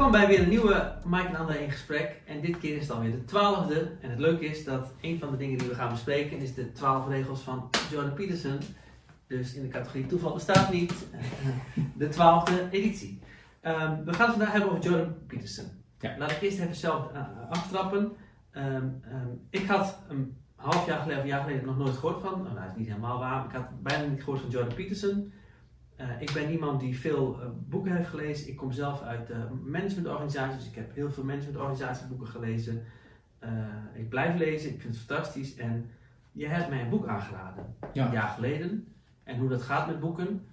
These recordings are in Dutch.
Welkom bij weer een nieuwe Mike en André in gesprek. En dit keer is het alweer de twaalfde. En het leuke is dat een van de dingen die we gaan bespreken is de twaalf regels van Jordan Peterson. Dus in de categorie toeval bestaat niet. De twaalfde editie. Ehm, we gaan het vandaag hebben over Jordan Peterson. Ja. Laat ik eerst even zelf eh, aftrappen. Ehm, ehm, ik had een half jaar geleden of een jaar geleden nog nooit gehoord van. Oh, nou, dat is niet helemaal waar. maar Ik had bijna niet gehoord van Jordan Peterson. Eh, ik ben iemand die veel eh, boeken heeft gelezen. Ik kom zelf uit uh, managementorganisaties. Ik heb heel veel managementorganisatieboeken gelezen. Ik blijf lezen. Ik vind het fantastisch. En je hebt mij een boek aangeraden. Ja. Een jaar geleden. En hoe dat gaat met boeken.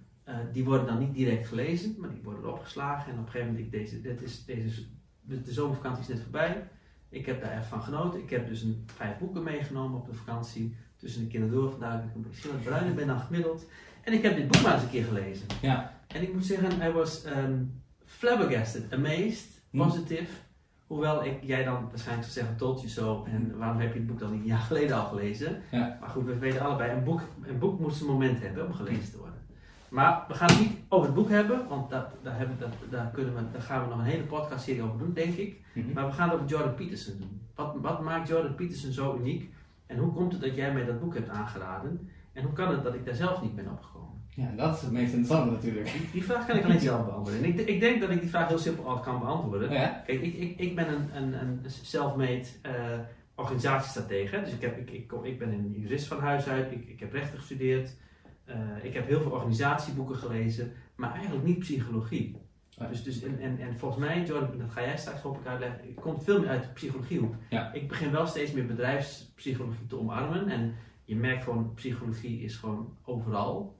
die worden dan niet direct gelezen. Maar die worden opgeslagen. En op een gegeven moment, ik deze, dit is, deze, de, zomervakantie is net voorbij. Ik heb daar echt van genoten. Ik heb dus een, vijf boeken meegenomen op de vakantie. Tussen de kinderen door. Vandaar dat ik een beetje wat bruiner ben dan gemiddeld. En ik heb dit boek maar eens een keer gelezen. Ja. En ik moet zeggen, hij was um, flabbergasted, amazed, Hm. positief. Hoewel ik, jij dan waarschijnlijk zou zeggen, told you so. En waarom heb je het boek dan niet een jaar geleden al gelezen? Ja. Maar goed, we weten allebei, een boek, een boek moet zijn moment hebben om gelezen te worden. Maar we gaan het niet over het boek hebben, want dat, daar, hebben, dat, daar, kunnen we, daar gaan we nog een hele podcastserie over doen, denk ik. Mhm. Maar we gaan het over Jordan Peterson doen. Wat, wat maakt Jordan Peterson zo uniek? En hoe komt het dat jij mij dat boek hebt aangeraden? En hoe kan het dat ik daar zelf niet ben opgekomen? Ja, dat is het meest interessante natuurlijk. Die, die vraag kan ik alleen zelf beantwoorden. En ik, ik denk dat ik die vraag heel simpel al kan beantwoorden. Ja? Kijk, ik, ik, ik ben een, een, een self-made eh, organisatiestratege. Dus ik, heb, ik, ik, kom, ik ben een jurist van huis uit. Ik, ik heb rechten gestudeerd. Eh, ik heb heel veel organisatieboeken gelezen. Maar eigenlijk niet psychologie. Ja. Dus, dus en, en, en volgens mij, Jordan, dat ga jij straks hoop ik uitleggen. Ik kom veel meer uit de psychologiehoek. Ja. Ik begin wel steeds meer bedrijfspsychologie te omarmen. En je merkt gewoon, psychologie is gewoon overal.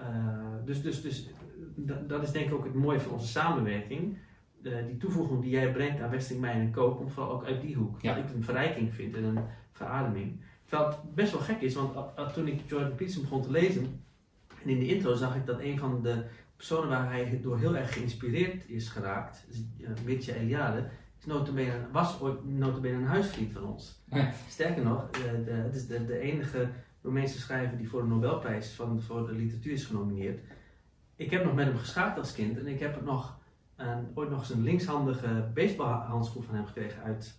Uh, dus dus, dus dat, dat is denk ik ook het mooie van onze samenwerking. Uh, die toevoeging die jij brengt aan Westing, Mijn en Co. komt vooral ook uit die hoek. Ja. Wat ik een verrijking vind en een verademing. Terwijl het best wel gek is, want toen ik Jordan Peterson begon te lezen, en in de intro zag ik dat een van de personen waar hij door heel erg geïnspireerd is geraakt, uh, Mircea Eliade, notabene, was ooit notabene een huisvriend van ons. Ja. Sterker nog, de, de, het is de, de enige Roemeense schrijver die voor de Nobelprijs van, voor de literatuur is genomineerd. Ik heb nog met hem geschaakt als kind en ik heb het nog, een, ooit nog eens een linkshandige baseballhandschoen van hem gekregen uit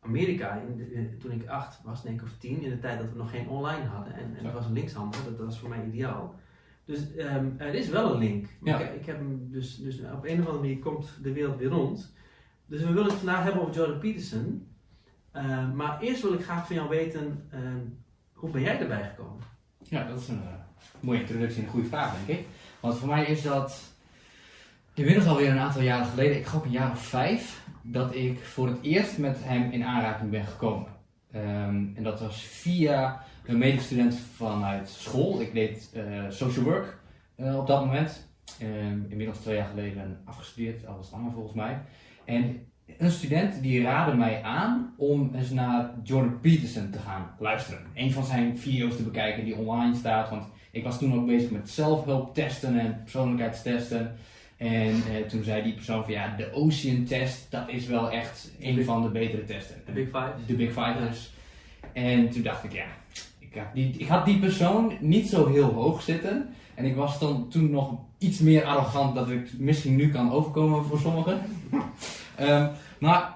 Amerika. In de, in, toen ik acht was, denk ik, of tien, in de tijd dat we nog geen online hadden. En, en het was een linkshandige, dat was voor mij ideaal. Dus um, er is wel een link. Ja. Ik, ik, heb hem dus, dus op een of andere manier komt de wereld weer rond. Dus we willen het vandaag hebben over Jordan Peterson. Uh, maar eerst wil ik graag van jou weten, uh, hoe ben jij erbij gekomen? Ja, dat is een uh, mooie introductie en een goede vraag, denk ik. Want voor mij is dat inmiddels alweer een aantal jaren geleden, ik geloof een jaar of vijf, dat ik voor het eerst met hem in aanraking ben gekomen. Um, en dat was via een medestudent vanuit school. Ik deed uh, social work op dat moment. Um, inmiddels twee jaar geleden afgestudeerd, al wat langer volgens mij. En een student die raadde mij aan om eens naar Jordan Peterson te gaan luisteren. Een van zijn video's te bekijken die online staat. Want ik was toen ook bezig met zelfhulptesten en persoonlijkheidstesten. En eh, toen zei die persoon van ja, de Ocean test, dat is wel echt een van de betere testen. De Big Five. De Big Five dus. En toen dacht ik ja, ik had, die, ik had die persoon niet zo heel hoog zitten. En ik was dan toen nog iets meer arrogant dat ik misschien nu kan overkomen voor sommigen. Um, maar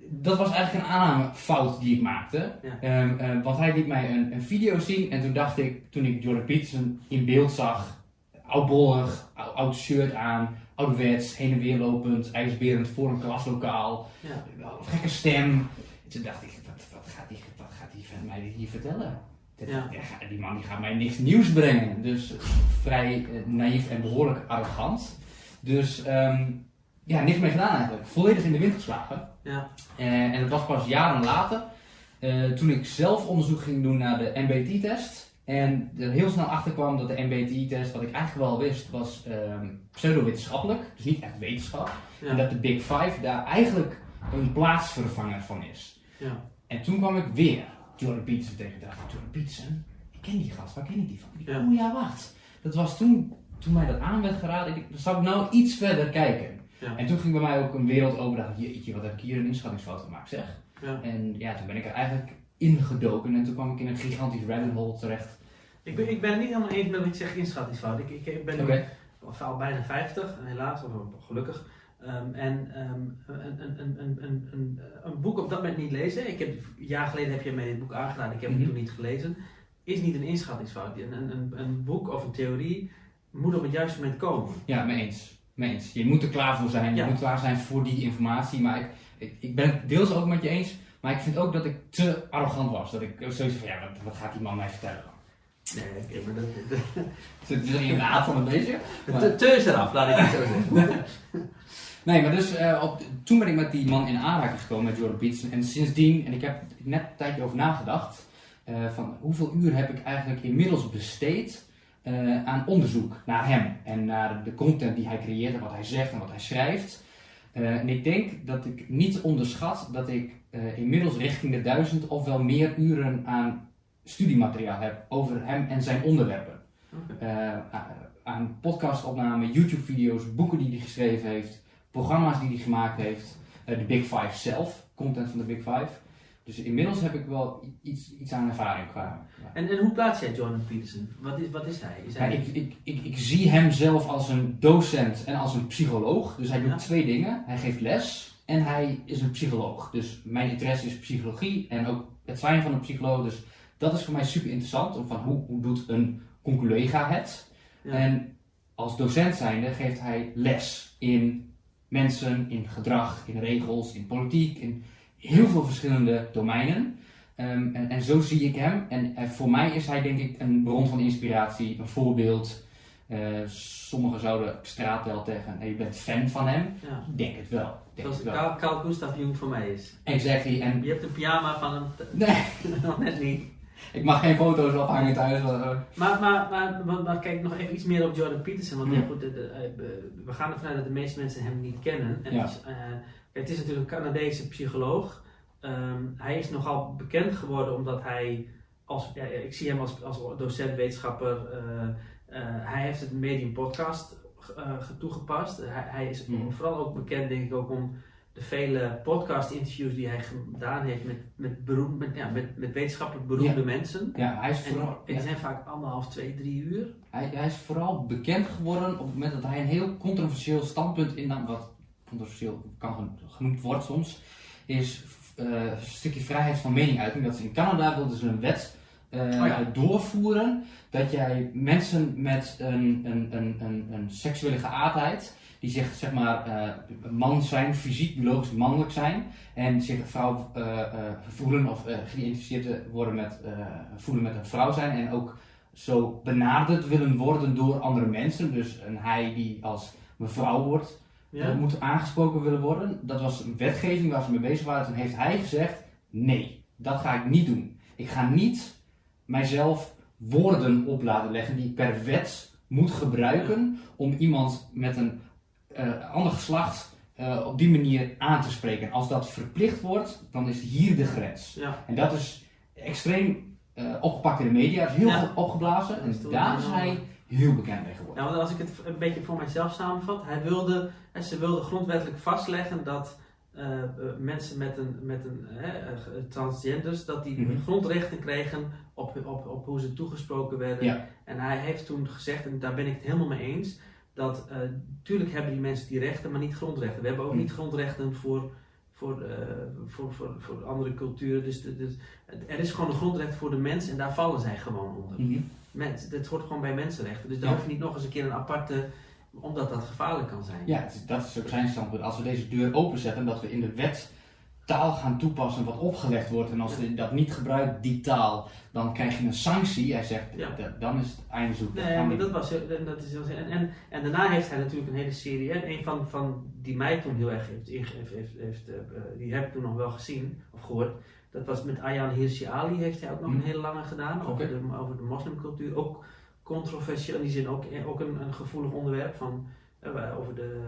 dat was eigenlijk een aannamefout die ik maakte. Ja. Um, uh, want hij liet mij een, een, video zien en toen dacht ik, toen ik Jordan Peterson in beeld zag, oudbollig, oud, oud shirt aan, ouderwets, heen en weer lopend, ijsberend voor een klaslokaal, ja. gekke stem. Toen dacht ik, wat, wat gaat die, wat gaat die van mij hier vertellen? Dat, Ja. ja, die man die gaat mij niks nieuws brengen. Dus vrij uh, naïef en behoorlijk arrogant. Dus um, ja, niks mee gedaan eigenlijk. Volledig in de wind geslagen. Ja. Uh, en het was pas jaren later, uh, toen ik zelf onderzoek ging doen naar de MBT-test. En er heel snel achter kwam dat de MBT-test, wat ik eigenlijk wel wist, was um, pseudowetenschappelijk. Dus niet echt wetenschap. Ja. En dat de Big Five daar eigenlijk een plaatsvervanger van is. Ja. En toen kwam ik weer Jordan Peterson tegen. Ik dacht, Jordan Peterson? Ik ken die gast, waar ken ik die van? Ik, Ja. Oh ja, wacht. Dat was toen, toen mij dat aan werd geraden. Ik, zou ik nou iets verder kijken. Ja. En toen ging bij mij ook een wereld open. dacht ik, jeetje, wat heb ik hier een inschattingsfout gemaakt, zeg. Ja. En ja, toen ben ik er eigenlijk ingedoken. En toen kwam ik in een gigantisch rabbit hole terecht. Ik, ben, ik ben het niet helemaal eens met wat je zegt inschattingsfout. Ik, ik, ik ben Oké. al bijna 50, helaas, of gelukkig. Ehm, en ehm, een, een, een, een, een, een, een boek op dat moment niet lezen. Ik heb, een jaar geleden heb je mij dit boek aangeraden, ik heb Mhm. het toen niet gelezen. Is niet een inschattingsfout. Een, een, een, een boek of een theorie moet op het juiste moment komen. Ja, mee eens. Mee eens. Je moet er klaar voor zijn. Ja. Je moet klaar zijn voor die informatie. Maar ik, ik, ik ben het deels ook met je eens. Maar ik vind ook dat ik te arrogant was. Dat ik zoiets van, ja, wat, wat gaat die man mij vertellen? Nee, oké, maar dat, Zit er in de aard van een beetje? de, de teus eraf, laat ik het zo zeggen. Nee, maar dus eh, op, toen ben ik met die man in aanraking gekomen, met Jordan Peterson. En sindsdien, en ik heb er net een tijdje over nagedacht, eh, van hoeveel uur heb ik eigenlijk inmiddels besteed eh, aan onderzoek naar hem. En naar de content die hij creëert en wat hij zegt en wat hij schrijft. Eh, en ik denk dat ik niet onderschat dat ik eh, inmiddels richting de duizend of wel meer uren aan studiemateriaal heb over hem en zijn onderwerpen. Aan podcastopnamen, YouTube-video's, boeken die hij geschreven heeft, programma's die hij gemaakt heeft, de Big Five zelf, content van de Big Five. Dus inmiddels heb ik wel iets, iets aan ervaring qua. En, en hoe plaats jij Jordan Peterson? Wat is, wat is hij? Is Ja, hij ik, ik, ik, ik zie hem zelf als een docent en als een psycholoog. Dus hij doet Ja. twee dingen. Hij geeft les en hij is een psycholoog. Dus mijn interesse is psychologie en ook het zijn van een psycholoog. Dus dat is voor mij super interessant. Van hoe, hoe doet een collega het? Ja. En als docent zijnde geeft hij les in mensen, in gedrag, in regels, in politiek, in heel veel verschillende domeinen. Ehm, en, en zo zie ik hem. En, eh, voor mij is hij denk ik een bron van inspiratie, een voorbeeld. Eh, sommigen zouden straatbel tegen, hey, je bent fan van hem. ja. Ik denk het wel. Denk Zoals het wel. Carl, Gustav Jung voor mij is. Exactly. En Je hebt een pyjama van hem, nee, nog net niet. ik mag geen foto's ophangen thuis. eh, Maar, maar, maar, maar, maar kijk nog even iets meer op Jordan Peterson. Want Hmm. ja, goed, de- de- eh, we gaan ervan uit dat de meeste mensen hem niet kennen. En Ja. eh, het is natuurlijk een Canadese psycholoog. Ehm, hij is nogal bekend geworden omdat hij, als, ja, ik zie hem als, als docent, wetenschapper. eh, eh, hij heeft het Medium Podcast eh, toegepast. Hij, hij is Hmm. vooral ook bekend, denk ik, ook om de vele podcast-interviews die hij gedaan heeft met, met, beroemd, met, ja, met, met wetenschappelijk beroemde mensen. ja, hij is En vooral. die ja. zijn vaak anderhalf, twee, drie uur. Hij, hij is vooral bekend geworden op het moment dat hij een heel controversieel standpunt innam, wat controversieel kan gen- genoemd wordt soms, is eh, een stukje vrijheid van meningsuiting. Dat is in Canada wilden ze een wet Oh ja. doorvoeren dat jij mensen met een, een, een, een, een seksuele geaardheid, die zich zeg maar eh, man zijn, fysiek, biologisch mannelijk zijn, en zich een vrouw voelen of geïdentificeerd te worden met, voelen met een vrouw zijn en ook zo benaderd willen worden door andere mensen. Dus een hij die als mevrouw wordt, Ja. eh, moet aangesproken willen worden. Dat was een wetgeving waar ze mee bezig waren. Toen heeft hij gezegd: nee, dat ga ik niet doen. Ik ga niet mijzelf woorden op laten leggen die ik per wet moet gebruiken om iemand met een eh, ander geslacht eh, op die manier aan te spreken. Als dat verplicht wordt, dan is hier de grens. ja. En dat is extreem eh, opgepakt in de media, is heel Ja. opgeblazen. Dat En daar is hij heel bekend mee geworden. Ja, want als ik het een beetje voor mijzelf samenvat, hij wilde, ze wilden grondwettelijk vastleggen dat eh, eh, mensen met een, met een eh, transgenders, dat die Mhm. grondrechten kregen op, op, op hoe ze toegesproken werden. Ja. En hij heeft toen gezegd, en daar ben ik het helemaal mee eens, dat uh, tuurlijk hebben die mensen die rechten, maar niet grondrechten. We hebben ook Mhm. niet grondrechten voor, voor, voor, voor, voor andere culturen. Dus, de- dus er is gewoon een grondrecht voor de mens en daar vallen zij gewoon onder. Mhm. Mens, dat hoort gewoon bij mensenrechten. Dus daar Ja. hoef je niet nog eens een keer een aparte, omdat dat gevaarlijk kan zijn. Ja, is- dat is ook zijn standpunt. Als we deze deur openzetten, dat we in de wet taal gaan toepassen wat opgelegd wordt. En als je dat niet gebruikt, die taal, dan krijg je een sanctie. Hij zegt, Ja. dan is het einde zoek. Nee, maar dat was, dat is heel, en, en, en daarna heeft hij natuurlijk een hele serie. Hè, een van, van die mij toen heel erg heeft, heeft, heeft, eh, eh, die heb ik toen nog wel gezien of gehoord. Dat was met Ayaan Hirsi Ali, heeft hij ook nog een hele lange gedaan. Over, de, over de moslimcultuur. Ook controversieel in die zin, ook, ook een, een gevoelig onderwerp van. eh, waar- over de,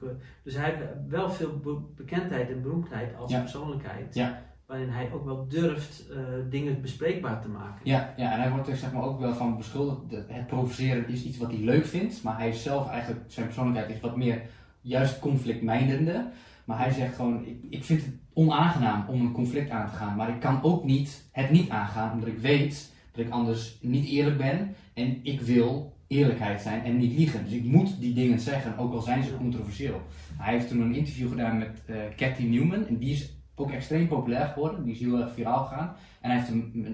eh, dus hij heeft wel veel be- bekendheid en beroemdheid als Ja. persoonlijkheid. Ja. Waarin hij ook wel durft eh, dingen bespreekbaar te maken. Ja, ja, en hij wordt er zeg maar ook wel van beschuldigd. Het provoceren is iets wat hij leuk vindt, maar hij zelf eigenlijk, zijn persoonlijkheid is wat meer juist conflictmijndende. Maar hij zegt gewoon, ik, ik vind het onaangenaam om een conflict aan te gaan, maar ik kan ook niet het niet aangaan, omdat ik weet dat ik anders niet eerlijk ben en ik wil eerlijkheid zijn en niet liegen. Dus ik moet die dingen zeggen, ook al zijn ze controversieel. Hij heeft toen een interview gedaan met uh, Cathy Newman en die is ook extreem populair geworden. Die is heel erg viraal gegaan. En hij heeft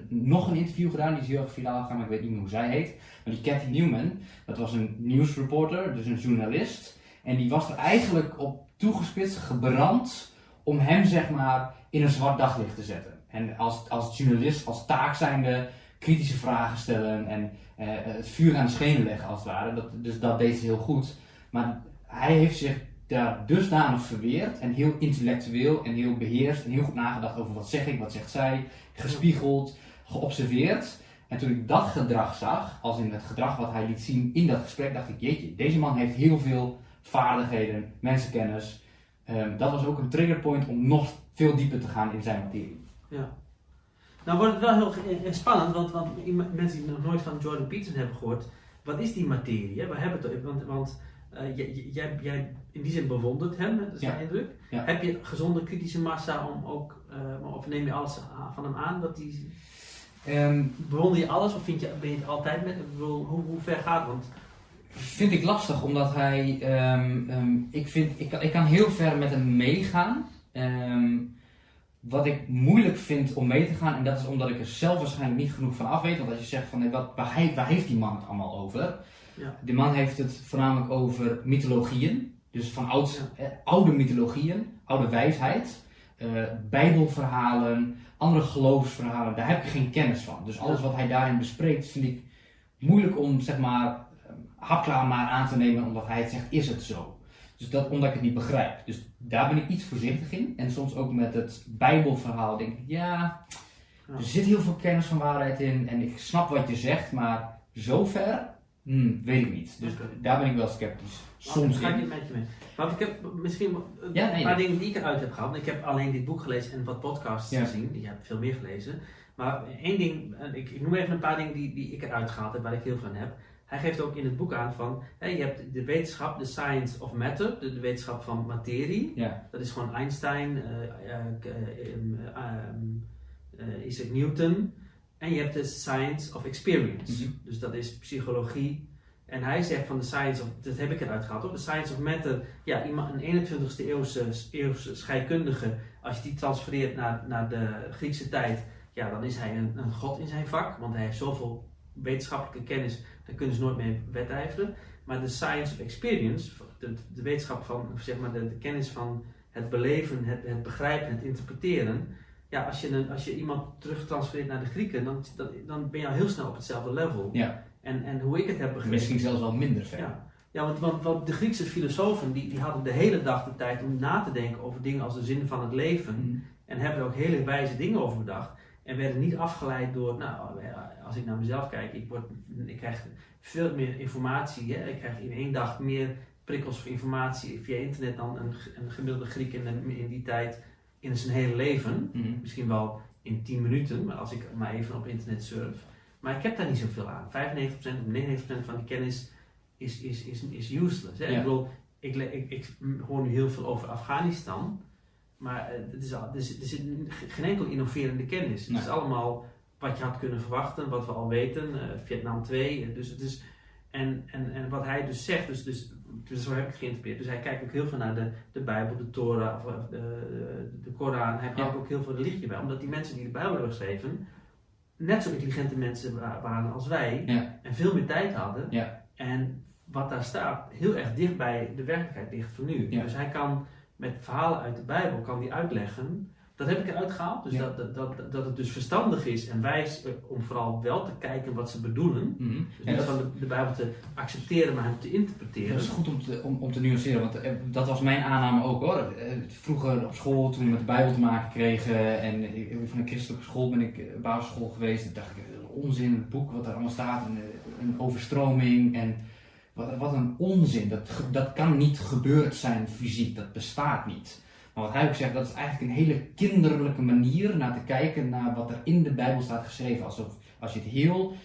nog een interview gedaan, die is heel erg viraal gegaan, maar ik weet niet meer hoe zij heet. Maar die Cathy Newman, dat was een nieuwsreporter, dus een journalist. En die was er eigenlijk op toegespitst, gebrand, om hem zeg maar in een zwart daglicht te zetten. En als, als journalist, als taak zijnde, kritische vragen stellen en uh, het vuur aan de schenen leggen als het ware. Dat, dus dat deed ze heel goed. Maar hij heeft zich daar dusdanig verweerd en heel intellectueel en heel beheerst en heel goed nagedacht over wat zeg ik, wat zegt zij, gespiegeld, geobserveerd. En toen ik dat gedrag zag, als in het gedrag wat hij liet zien in dat gesprek, dacht ik, jeetje, deze man heeft heel veel vaardigheden, mensenkennis. Um, dat was ook een triggerpoint om nog veel dieper te gaan in zijn materie. Ja. Nou wordt het wel heel spannend, want, want mensen die nog nooit van Jordan Peterson hebben gehoord, wat is die materie? Hè? Hebben het, want, want uh, jij, jij, in die zin bewondert hem, dat is mijn indruk. Heb je gezonde kritische massa om ook, uh, of neem je alles van hem aan? Dat die, um, bewonder je alles of vind je, ben je het altijd met hoe, hoe ver gaat het? Want, vind ik lastig, omdat hij, um, um, ik, vind, ik, ik kan heel ver met hem meegaan. wat ik moeilijk vind om mee te gaan, en dat is omdat ik er zelf waarschijnlijk niet genoeg van af weet. Want als je zegt van wat, waar, hij, waar heeft die man het allemaal over? Ja. De man heeft het voornamelijk over mythologieën, dus van oud, eh, oude mythologieën, oude wijsheid, eh, bijbelverhalen, andere geloofsverhalen, daar heb ik geen kennis van. Dus alles wat hij daarin bespreekt vind ik moeilijk om zeg maar hapklaar maar aan te nemen omdat hij het zegt, is het zo. Dus dat omdat ik het niet begrijp. Dus daar ben ik iets voorzichtig in. En soms ook met het Bijbelverhaal denk ik, ja, er zit heel veel kennis van waarheid in en ik snap wat je zegt, maar zover Hmm, weet ik niet. Dus daar ben ik wel sceptisch. Soms ga ik niet met je mee. Maar ik heb misschien een paar dingen die ik eruit heb gehaald. Ik heb alleen dit boek gelezen en wat podcasts gezien. Je hebt veel meer gelezen. Maar één ding, ik, ik, noem even een paar dingen die, die ik eruit gehaald heb, waar ik heel veel van heb. Hij geeft ook in het boek aan van, hè, je hebt de wetenschap, de science of matter, de, wetenschap van materie. Ja. Dat is gewoon Einstein, uh, Isaac Newton. En je hebt de science of experience. Mhm. Dus dat is psychologie. En hij zegt van de science of, dat heb ik eruit gehaald, de science of matter, ja, iemand, een 21ste eeuwse, eeuwse scheikundige, als je die transfereert naar, naar de Griekse tijd, ja, dan is hij een, een god in zijn vak, want hij heeft zoveel wetenschappelijke kennis, daar kunnen ze nooit mee wedijveren. Maar de science of experience, de, de wetenschap van, zeg maar, de, de kennis van het beleven, het, het begrijpen, het interpreteren, ja, als je, een, als je iemand terugtransfereert naar de Grieken, dan, dan, dan ben je al heel snel op hetzelfde level. Ja. En, en hoe ik het heb begrepen. Misschien zelfs wel minder ver. Ja, ja want, want, want de Griekse filosofen die, die hadden de hele dag de tijd om na te denken over dingen als de zin van het leven. Mm. En hebben er ook hele wijze dingen over bedacht. En werden niet afgeleid door, nou, als ik naar mezelf kijk, ik, word, ik krijg veel meer informatie. Hè? Ik krijg in één dag meer prikkels voor informatie via internet dan een, een gemiddelde Griek in, in die tijd in zijn hele leven. Mhm. Misschien wel in 10 minuten, maar als ik maar even op internet surf. Maar ik heb daar niet zoveel aan. 95% of 99% van die kennis is, is, is, is useless. Hè? Ik bedoel, ik, ik, ik, hoor nu heel veel over Afghanistan. Maar het is al, er, zit, er zit geen enkel innoverende kennis. Het is allemaal wat je had kunnen verwachten, wat we al weten. Uh, Vietnam 2. Dus het is, en, en, en wat hij dus zegt, dus, dus dus zo heb ik het geïnterpreteerd. Dus hij kijkt ook heel veel naar de, de Bijbel, de Torah, of de, de, de Koran. Hij pakt ook heel veel religie bij. Omdat die mensen die de Bijbel hebben geschreven, net zo intelligente mensen waren als wij. En veel meer tijd hadden. Ja. En wat daar staat, heel erg dicht bij de werkelijkheid ligt van nu. Dus hij kan met verhalen uit de Bijbel kan die uitleggen dat heb ik eruit gehaald. Dus dat, dat, dat, dat het dus verstandig is en wijs om vooral wel te kijken wat ze bedoelen. Mm -hmm. Dus niet van de, de, Bijbel te accepteren, maar hem te interpreteren. Dat is goed om te, om, om te nuanceren, want eh, dat was mijn aanname ook hoor. Eh, vroeger op school, toen we met de Bijbel te maken kregen en van een christelijke school ben ik eh, basisschool geweest, dacht ik, onzin, het boek wat er allemaal staat, een, een overstroming en wat, wat een onzin. Dat, dat kan niet gebeurd zijn fysiek, dat bestaat niet. Maar wat hij ook zegt, dat is eigenlijk een hele kinderlijke manier naar te kijken naar wat er in de Bijbel staat geschreven. Alsof als je het heel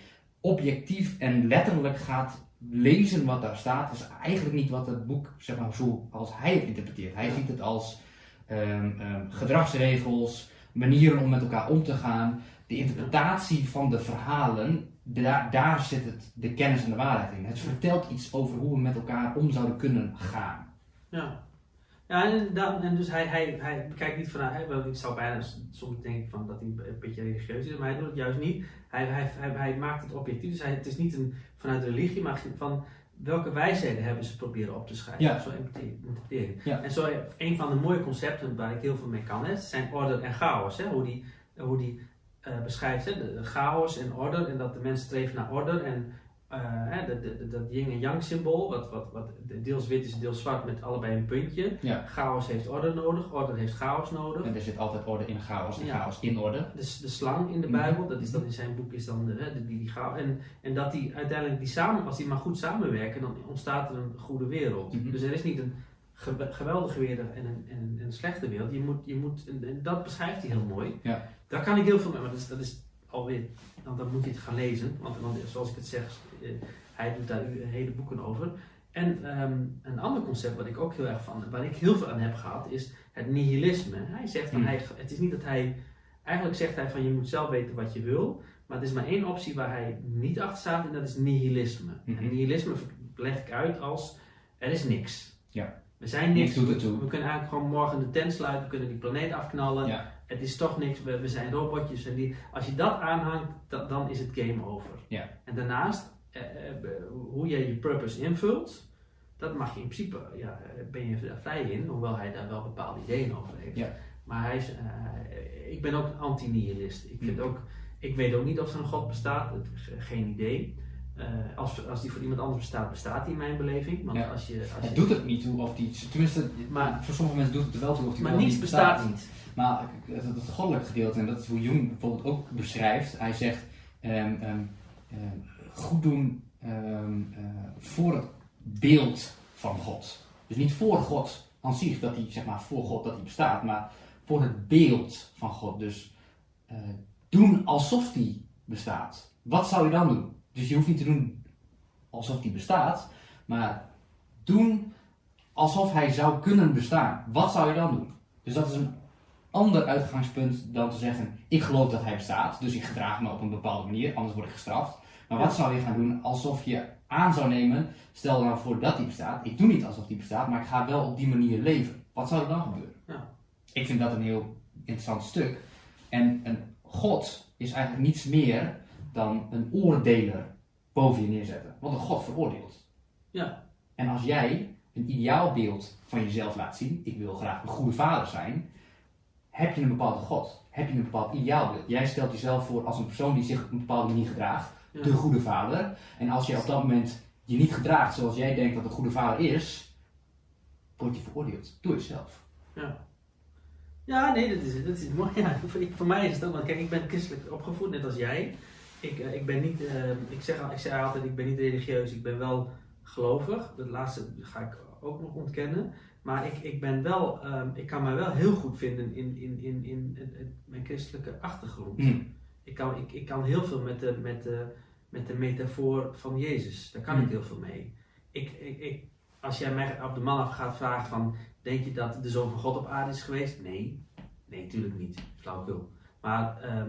objectief en letterlijk gaat lezen wat daar staat, is eigenlijk niet wat het boek, zeg maar zo als hij het interpreteert. Hij ziet het als um, gedragsregels, manieren om met elkaar om te gaan. De interpretatie van de verhalen daar, daar zit het, de kennis en de waarheid in. Het vertelt iets over hoe we met elkaar om zouden kunnen gaan. Ja. Ja, en, dan, en dus hij, hij, hij kijkt niet vanuit, hij, wel, ik zou bijna soms denken van dat hij een beetje religieus is, maar hij doet het juist niet. Hij, hij, hij, hij maakt het objectief, dus hij, het is niet een, vanuit religie, maar van welke wijsheden hebben ze proberen op te schrijven. Ja. Zo interpreteren. Ja. En zo een van de mooie concepten waar ik heel veel mee kan, hè, zijn orde en chaos. Hè, hoe die, hoe die eh, beschrijft hè, de, de chaos en orde en dat de mensen streven naar orde en eh, de, de- dat yin en yang symbool, wat, wat, wat deels wit is, deels zwart met allebei een puntje. Ja. Chaos heeft orde nodig, orde heeft chaos nodig. En er zit altijd orde in chaos en Ja. chaos in orde. Dus de slang in de Mhm. Bijbel, dat is dan in zijn boek, is dan de, hè, de- die, die chaos. En, en dat die uiteindelijk, die samen, als die maar goed samenwerken, dan ontstaat er een goede wereld. Mhm. Dus er is niet een ge- geweldige wereld en een, en, een, en een slechte wereld. Je moet, je moet, en, en dat beschrijft hij heel mooi. Ja. Daar kan ik heel veel mee, maar dat is, dat is alweer, dan, dan moet je het gaan lezen. Want, want zoals ik het zeg, eh, hij doet daar hele boeken over. En ehm, een ander concept wat ik ook heel erg van, waar ik heel veel aan heb gehad, is het nihilisme. Hij zegt van, Hmm. hij, het is niet dat hij, eigenlijk zegt hij van je moet zelf weten wat je wil, maar er is maar één optie waar hij niet achter staat en dat is nihilisme. En nihilisme leg ik uit als, er is niks. Ja. We zijn Niks ertoe. We kunnen eigenlijk gewoon morgen de tent sluiten, we kunnen die planeet afknallen. Ja. Het is toch niks, we, we zijn robotjes. En die, als je dat aanhangt, da- dan is het game over. Ja. En daarnaast, eh, eh, hoe jij je purpose invult, dat mag je in principe, ja, eh, ben je daar vrij in, hoewel hij daar wel bepaalde ideeën over heeft. Ja. Maar hij is, eh, ik ben ook een anti-nihilist. Ik, vind Mm. ook, ik weet ook niet of er een God bestaat, geen idee. Als, als die voor iemand anders bestaat, bestaat die in mijn beleving. Want Ja. als je, als Het je, doet het niet toe of die, tenminste, Maar- voor sommige mensen doet het er wel toe of die maar niets niet bestaat niet. Maar het, het, goddelijke gedeelte, en dat is hoe Jung bijvoorbeeld ook beschrijft, hij zegt ehm, ehm, ehm, goed doen ehm, eh, voor het beeld van God. Dus niet voor God aan zich, dat hij, zeg maar, voor God dat hij bestaat, maar voor het beeld van God. Dus eh, doen alsof die bestaat. Wat zou je dan doen? Dus je hoeft niet te doen alsof die bestaat, maar doen alsof hij zou kunnen bestaan. Wat zou je dan doen? Dus dat is een ander uitgangspunt dan te zeggen: ik geloof dat hij bestaat, dus ik gedraag me op een bepaalde manier, anders word ik gestraft. Maar wat zou je gaan doen alsof je aan zou nemen, stel nou voor dat hij bestaat, ik doe niet alsof hij bestaat, maar ik ga wel op die manier leven. Wat zou er dan gebeuren? Ja. Ik vind dat een heel interessant stuk. En een God is eigenlijk niets meer dan een oordeler boven je neerzetten. Want een God veroordeelt. Ja. En als jij een ideaalbeeld van jezelf laat zien, ik wil graag een goede vader zijn, heb je een bepaalde God. Heb je een bepaald ideaalbeeld. Jij stelt jezelf voor als een persoon die zich op een bepaalde manier gedraagt, Ja. de goede vader. En als je op dat moment je niet gedraagt zoals jij denkt dat een goede vader is, word je veroordeeld door jezelf. Ja. Ja, nee, dat is, dat is mooi. Ja, voor, voor mij is het ook, want kijk, ik ben christelijk opgevoed, net als jij. Ik, eh, ik ben niet, eh, ik, zeg, al- ik zeg altijd, ik ben niet religieus, ik ben wel gelovig. Dat laatste ga ik ook nog ontkennen. Maar ik, ik ben wel, ehm, ik kan mij wel heel goed vinden in, in, in, in, mijn christelijke achtergrond. Hm. Ik, kan, ik, ik kan heel veel met de, met de, met de metafoor van Jezus. Daar kan ik Hmm. heel veel mee. Ik, ik, ik, als jij mij op de man af gaat vragen van, denk je dat de Zoon van God op aarde is geweest? Nee, nee, natuurlijk niet. Flauwekul. Maar eh,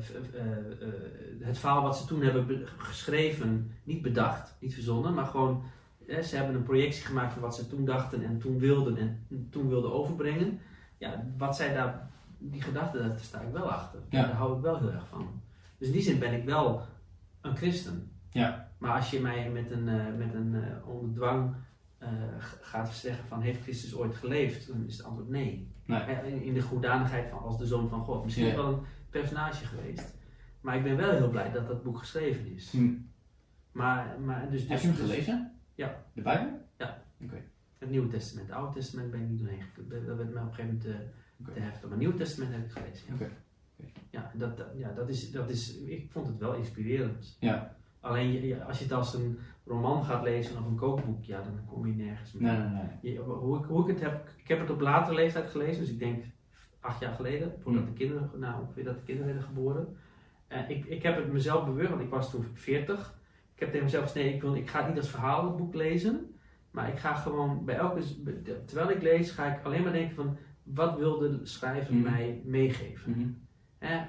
v- eh, eh, het verhaal wat ze toen hebben be- geschreven, niet bedacht, niet verzonnen, maar gewoon, ze hebben een projectie gemaakt van wat ze toen dachten en toen wilden en toen wilden overbrengen. Ja, wat zij daar, die gedachte, daar sta ik wel achter. Ja. Daar hou ik wel heel erg van. Dus in die zin ben ik wel een christen. Ja. Maar als je mij met een, eh, met een eh, onder dwang eh, gaat zeggen van heeft Christus ooit geleefd, dan is het antwoord nee. Nee. In, de goedanigheid van als de zoon van God. Misschien wel een personage geweest. Maar ik ben wel heel blij dat dat boek geschreven is. Hm. Maar, maar dus, Heb dus, je hem dus gelezen? Ja. De Bijbel? het Nieuwe Testament. Het Oude Testament ben ik niet doorheen gekomen. Dat werd mij op een gegeven moment te, Oké. te heftig. Maar het Nieuwe Testament heb ik gelezen. Ja, Oké. ja, dat, dat- ja dat, is, dat is, ik vond het wel inspirerend. Ja. Alleen als je het als een roman gaat lezen of een kookboek, ja, dan kom je nergens mee. Nee, nee, nee. Je- hoe, ik, hoe ik het heb, ik heb het op latere leeftijd gelezen, dus ik denk acht jaar geleden, voordat Hmm. de kinderen, nou ongeveer dat de kinderen werden geboren. Eh, ik, ik heb het mezelf bewust, want ik was toen 40. Ik heb tegen mezelf gezegd, nee, ik, wil, ik ga het niet als verhalenboek lezen, maar ik ga gewoon bij elke, terwijl ik lees, ga ik alleen maar denken van, wat wil de schrijver Hmm. mij meegeven? Mhm.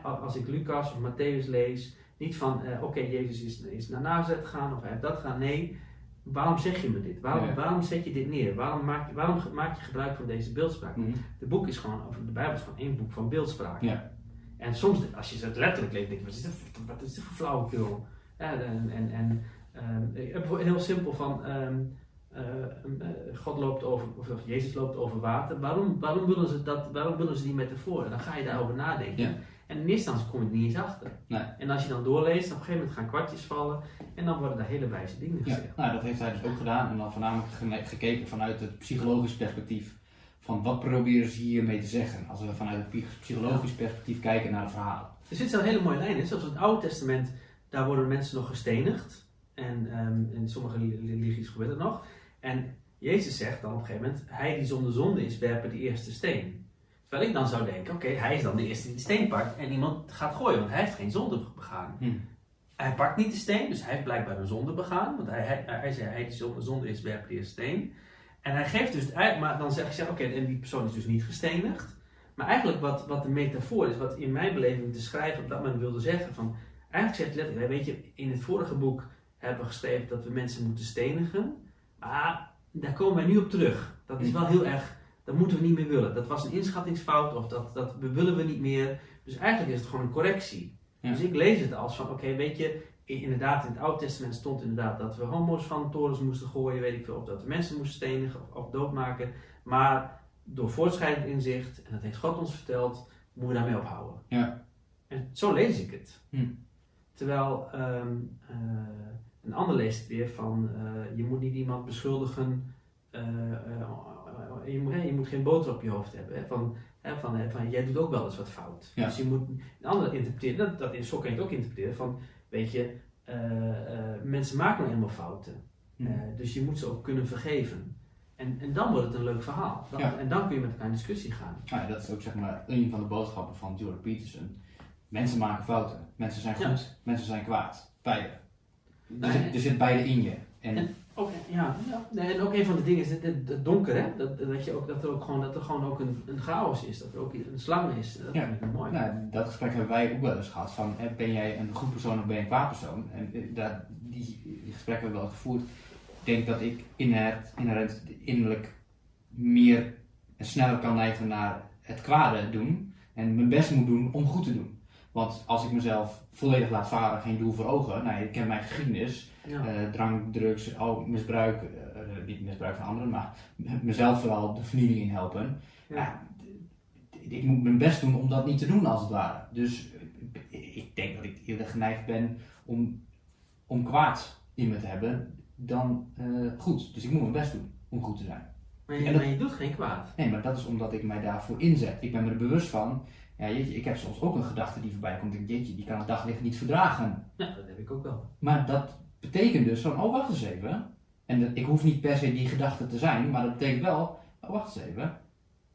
Als ik Lucas of Matthäus lees, Niet van, eh, oké, Jezus is, is naar Nazareth gegaan of hij heeft dat gedaan. Nee, waarom zeg je me dit? Waarom, Ja. waarom zet je dit neer? Waarom maak, je- waarom maak je gebruik van deze beeldspraak? Mhm. De boek is gewoon, of de Bijbel is gewoon één boek van beeldspraak. Ja. En soms, als je het letterlijk leest, denk je, wat is dit, wat is dit voor flauwekul? Ja, en, en, en ehm, heel simpel van, ehm, eh, eh, God loopt over, of Jezus loopt over water. Waarom, waarom, willen ze dat, waarom willen ze die metafoor? En dan ga je daarover nadenken. Ja. En in eerste instantie kom je er niet eens achter. Nee. En als je dan doorleest, op een gegeven moment gaan kwartjes vallen en dan worden er hele wijze dingen Ja, gezegd. nou, dat heeft hij dus ook gedaan. En dan voornamelijk gekeken vanuit het psychologisch perspectief. Van wat proberen ze hiermee te zeggen? Als we vanuit het psy- psychologisch perspectief kijken naar de verhalen. Er zit zo'n hele mooie lijn in. Zoals het Oude Testament, daar worden mensen nog gestenigd. En ehm, in sommige reli- religies gebeurt het nog. En Jezus zegt dan op een gegeven moment, hij die zonder zonde is, werpen de eerste steen. Terwijl ik dan zou denken, oké, hij is dan de eerste die de steen pakt en iemand gaat gooien, want hij heeft geen zonde begaan. Hm. Hij pakt niet de steen, dus hij heeft blijkbaar een zonde begaan. Want hij, hij, hij zei, hij die zonder zonde is, werpt de eerste steen. En hij geeft dus, maar dan zeg je, oké, en die persoon is dus niet gestenigd. Maar eigenlijk wat, wat de metafoor is, wat in mijn beleving de schrijver op dat moment wilde zeggen, van, eigenlijk zegt letterlijk, weet je, in het vorige boek hebben we geschreven dat we mensen moeten stenigen. Maar daar komen wij nu op terug. Dat is wel heel erg, dat moeten we niet meer willen. Dat was een inschattingsfout of dat, dat willen we niet meer. Dus eigenlijk is het gewoon een correctie. Ja. Dus ik lees het als van, oké, weet je, inderdaad in het Oude Testament stond inderdaad dat we homo's van torens moesten gooien, weet ik veel, of dat we mensen moesten stenigen of, of doodmaken. Maar door voortschrijdend inzicht, en dat heeft God ons verteld, moeten we daarmee ophouden. Ja. En zo lees ik het. Hm. Terwijl ehm, eh, een ander leest het weer van, eh, je moet niet iemand beschuldigen, eh, je, moet, je moet geen boter op je hoofd hebben. Hè, van, hè, van, hè, van, jij doet ook wel eens wat fout. Ja. Dus je moet een ander interpreteren, dat, dat is, zo kan je het ook interpreteren, van, weet je, mensen maken nou eenmaal fouten. Hm. Eh, dus je moet ze ook kunnen vergeven. En, en dan wordt het een leuk verhaal. Dan, Ja. En dan kun je met elkaar in discussie gaan. Nou ja, dat is ook zeg maar een van de boodschappen van Jordan Peterson. Mensen maken fouten. Mensen zijn Ja. goed. Mensen zijn kwaad. Beide. Er, zit, er zit beide in je. En, En- Oké, ja, ja. Nee, en ook een van de dingen is het, het, donker, hè? Dat, dat, je ook, dat er ook gewoon, dat er gewoon ook een, een chaos is, dat er ook een slang is. Dat Ja. vind ik mooi. nou, dat gesprek hebben wij ook wel eens gehad. Van, hè, ben jij een goed persoon of ben je een kwaad persoon? En eh, daar, die, die gesprekken hebben we wel gevoerd. Ik denk dat ik inherent, inherent innerlijk meer en sneller kan neigen naar het kwade doen. En mijn best moet doen om goed te doen. Want als ik mezelf volledig laat varen, geen doel voor ogen. Nou, je kent mijn geschiedenis. Ja. Eh, drank, drugs, al misbruik, eh, eh, niet misbruik van anderen, maar mezelf vooral de vernieling in helpen. Ja. Ik moet mijn best doen om dat niet te doen als het ware. Dus ik denk dat ik eerder geneigd ben om, om kwaad in me te hebben dan goed. Dus ik moet mijn best doen om goed te zijn. maar, je, dat- maar je doet geen kwaad. Nee, maar dat is omdat ik mij daarvoor inzet. Ik ben me er bewust van. Ja, jeetje, ik heb soms ook een gedachte die voorbij komt. Ik denk, jeetje, die kan het daglicht niet verdragen. Ja, dat heb ik ook wel. Maar dat betekent dus van, oh wacht eens even. En dat, ik hoef niet per se die gedachte te zijn, maar dat betekent wel, oh wacht eens even.